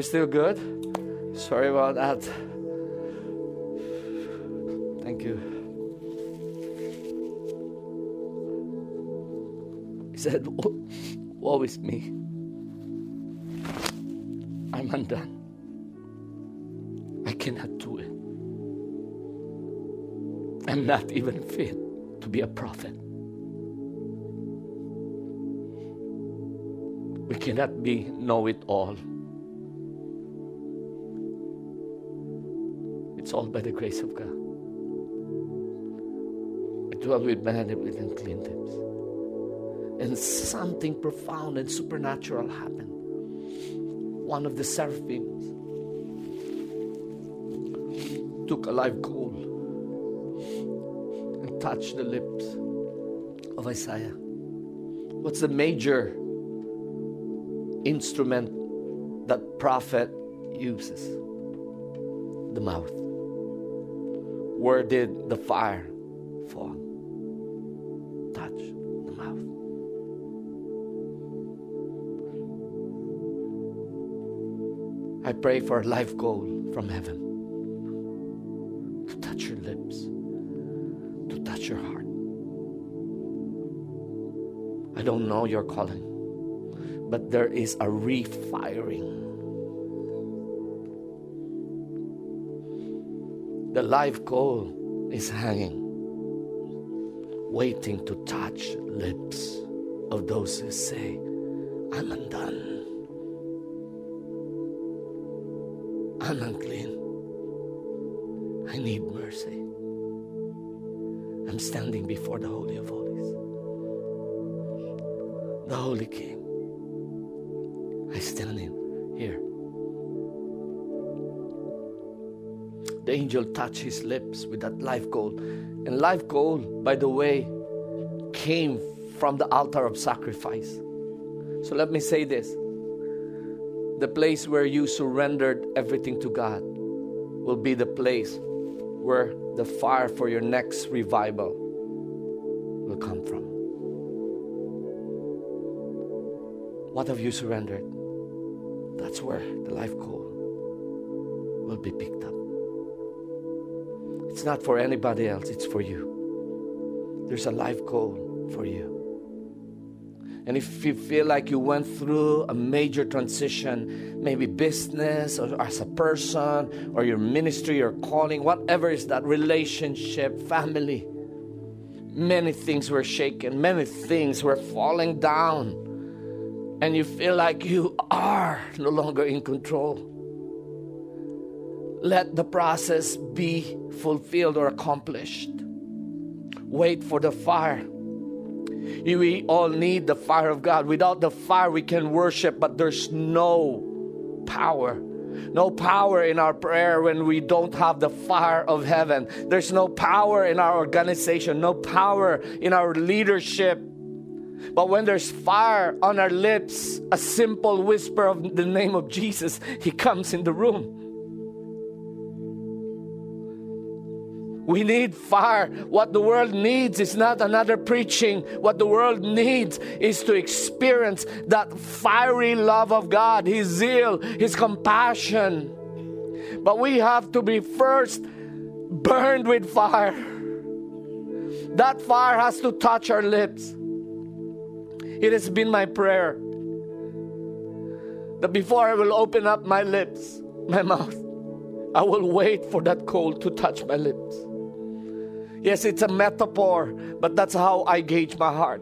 You still good? Sorry about that. Thank you. He said, Woe is me. I'm undone. I cannot do it. I'm not even fit to be a prophet. We cannot be know it all. It's all by the grace of God. I dwell with men with unclean lips. And something profound and supernatural happened. One of the seraphims took a live coal and touched the lips of Isaiah. What's the major instrument that prophet uses the mouth. Where did the fire fall? Touch the mouth. I pray for a life goal from heaven to touch your lips, to touch your heart. I don't know your calling, but there is a refiring. The life coal is hanging, waiting to touch lips of those who say, I'm undone. I'm unclean. I need mercy. I'm standing before the Holy of Holies, the Holy King. I stand in here. The angel touched his lips with that life gold. And life gold, by the way, came from the altar of sacrifice. So let me say this the place where you surrendered everything to God will be the place where the fire for your next revival will come from. What have you surrendered? That's where the life call will be picked up. It's not for anybody else, it's for you. There's a life goal for you. And if you feel like you went through a major transition, maybe business or as a person or your ministry or calling, whatever is that relationship, family, many things were shaken, many things were falling down, and you feel like you are no longer in control. Let the process be fulfilled or accomplished. Wait for the fire we all need the fire of God. Without the fire, we can worship, but there's no power. No power in our prayer when we don't have the fire of heaven. There's no power in our organization, no power in our leadership. But when there's fire on our lips, a simple whisper of the name of Jesus, He comes in the room. We need fire. What the world needs is not another preaching. What the world needs is to experience that fiery love of God, His zeal, His compassion. But we have to be first burned with fire. That fire has to touch our lips. It has been my prayer that before I will open up my lips, my mouth, I will wait for that coal to touch my lips. Yes, it's a metaphor, but that's how I gauge my heart.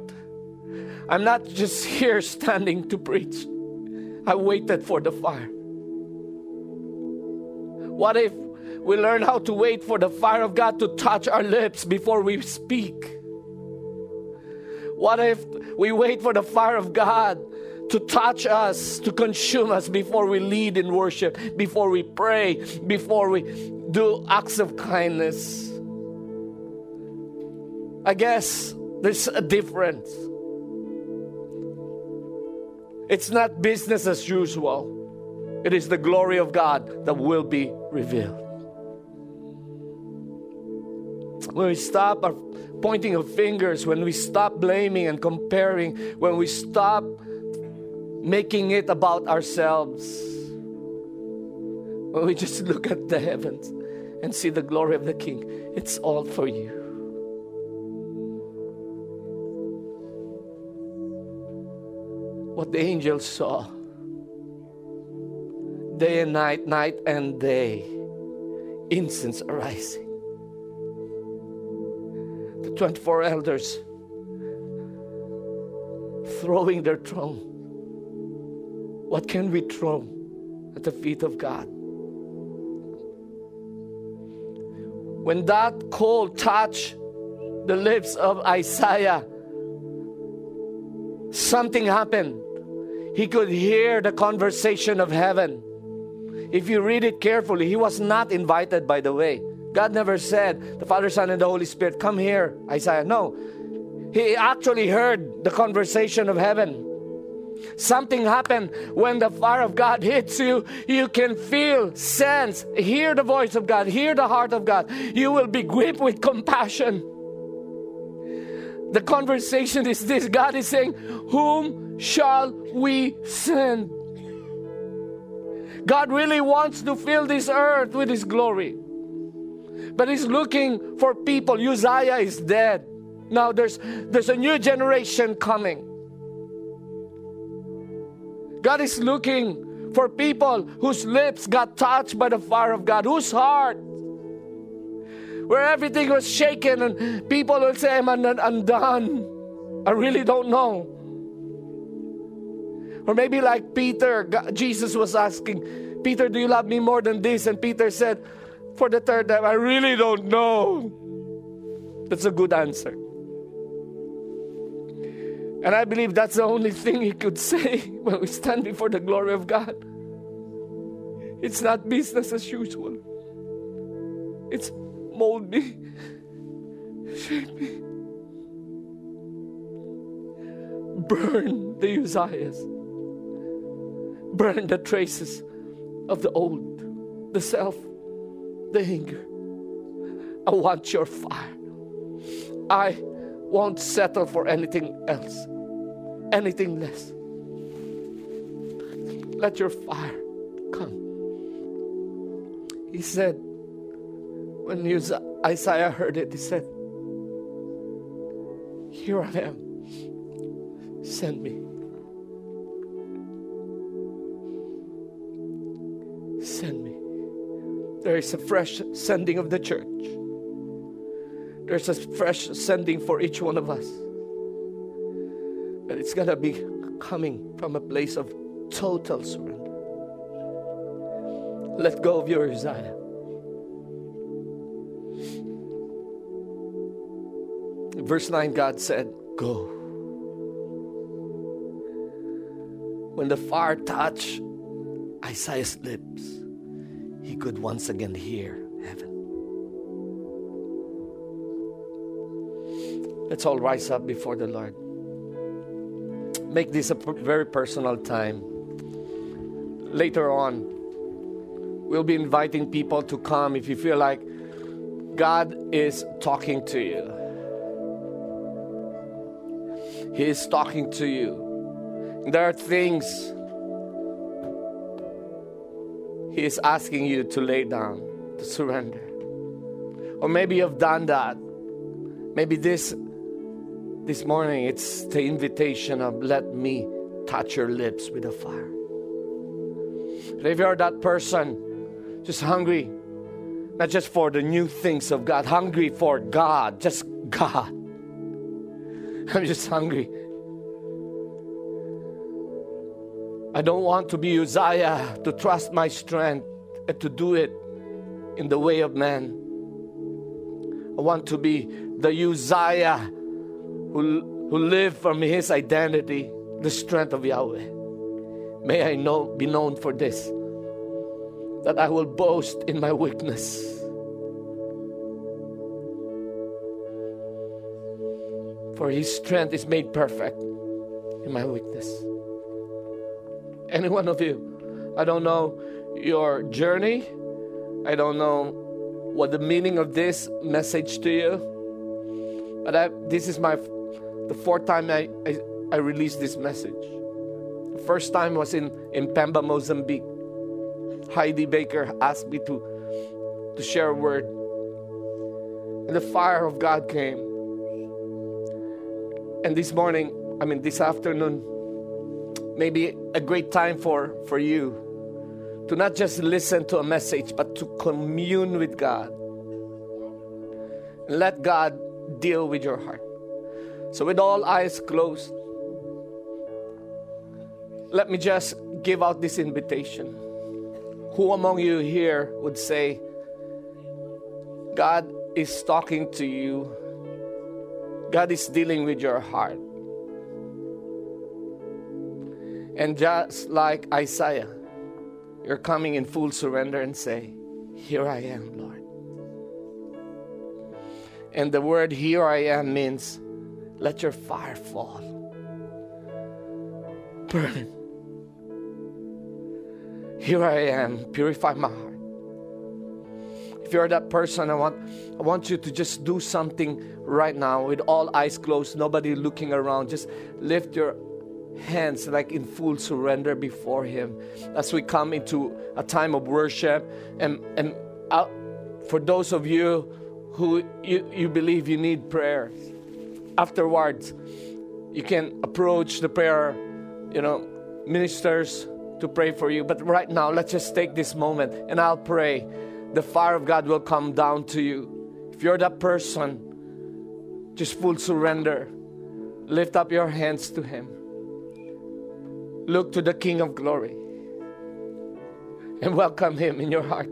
I'm not just here standing to preach. I waited for the fire. What if we learn how to wait for the fire of God to touch our lips before we speak? What if we wait for the fire of God to touch us, to consume us before we lead in worship, before we pray, before we do acts of kindness? I guess there's a difference. It's not business as usual. It is the glory of God that will be revealed. When we stop our pointing of fingers, when we stop blaming and comparing, when we stop making it about ourselves, when we just look at the heavens and see the glory of the King, it's all for you. What the angels saw. Day and night, night and day, incense arising. The 24 elders throwing their throne. What can we throw at the feet of God? When that coal touched the lips of Isaiah, something happened he could hear the conversation of heaven. If you read it carefully, he was not invited, by the way. God never said, the Father, Son, and the Holy Spirit, come here, Isaiah. No. He actually heard the conversation of heaven. Something happened when the fire of God hits you. You can feel, sense, hear the voice of God, hear the heart of God. You will be gripped with compassion. The conversation is this God is saying, Whom shall we send? God really wants to fill this earth with His glory. But He's looking for people. Uzziah is dead. Now there's, there's a new generation coming. God is looking for people whose lips got touched by the fire of God, whose heart, where everything was shaken, and people will say, I'm undone. I really don't know. Or maybe like Peter, Jesus was asking, Peter, do you love me more than this? And Peter said, for the third time, I really don't know. That's a good answer. And I believe that's the only thing he could say when we stand before the glory of God. It's not business as usual. It's mold me, shape me, burn the Uzziahs, burn the traces of the old, the self, the anger. I want your fire. I won't settle for anything else, anything less. Let your fire come. He said, when Isaiah heard it, he said, Here I am. Send me. Send me. There is a fresh sending of the church. There's a fresh sending for each one of us. But it's going to be coming from a place of total surrender. Let go of your Verse 9, God said, Go. When the fire touched Isaiah's lips, he could once again hear heaven. Let's all rise up before the Lord. Make this a very personal time. Later on, we'll be inviting people to come if you feel like God is talking to you. He is talking to you. There are things He is asking you to lay down, to surrender. Or maybe you've done that. Maybe this this morning, it's the invitation of let me touch your lips with a fire. And if you're that person, just hungry, not just for the new things of God, hungry for God, just God. I'm just hungry. I don't want to be Uzziah to trust my strength and to do it in the way of man. I want to be the Uzziah who, who live from his identity, the strength of Yahweh. May I know, be known for this, that I will boast in my weakness. For his strength is made perfect in my weakness. Any one of you, I don't know your journey, I don't know what the meaning of this message to you, but I, this is my the fourth time I, I, I released this message. The first time was in, in Pemba, Mozambique. Heidi Baker asked me to, to share a word. And the fire of God came. And this morning, I mean, this afternoon, maybe a great time for, for you to not just listen to a message, but to commune with God. Let God deal with your heart. So, with all eyes closed, let me just give out this invitation. Who among you here would say, God is talking to you, God is dealing with your heart? And just like Isaiah, you're coming in full surrender and say, Here I am, Lord. And the word here I am means let your fire fall. burn. Here I am, purify my heart. If you're that person, I want, I want you to just do something right now with all eyes closed, nobody looking around. Just lift your hands like in full surrender before Him as we come into a time of worship. And, and uh, for those of you who you, you believe you need prayer, afterwards, you can approach the prayer, you know, ministers to pray for you. But right now, let's just take this moment and I'll pray. The fire of God will come down to you. If you're that person, just full surrender. Lift up your hands to Him. Look to the King of glory and welcome Him in your heart,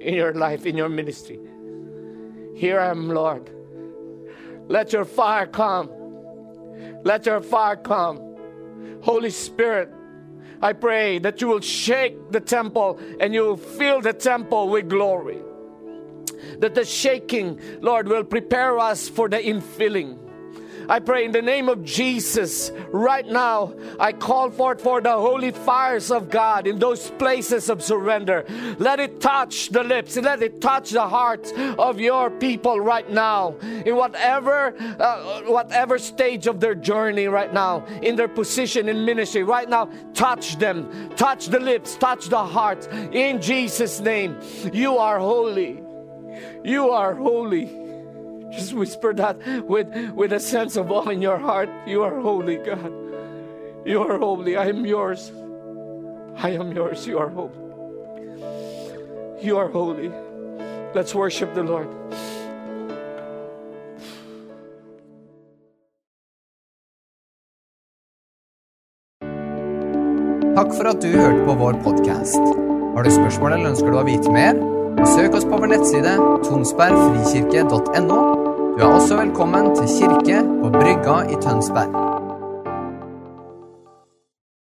in your life, in your ministry. Here I am, Lord. Let your fire come. Let your fire come. Holy Spirit, I pray that you will shake the temple and you will fill the temple with glory. That the shaking, Lord, will prepare us for the infilling. I pray in the name of Jesus right now. I call forth for the holy fires of God in those places of surrender. Let it touch the lips, let it touch the hearts of your people right now. In whatever uh, whatever stage of their journey right now, in their position in ministry right now, touch them, touch the lips, touch the hearts. In Jesus' name, you are holy. You are holy. Just whisper that with, with a sense of awe in your heart. You are holy, God. You are holy. I am yours. I am yours. You are holy. You are holy. Let's worship the Lord. Takk for at du hørte på vår podkast. Har du spørsmål eller ønsker du å vite mer? Sök oss på vår nettside tonsbergfrikirke.no. Du er også velkommen til kirke på Brygga i Tønsberg.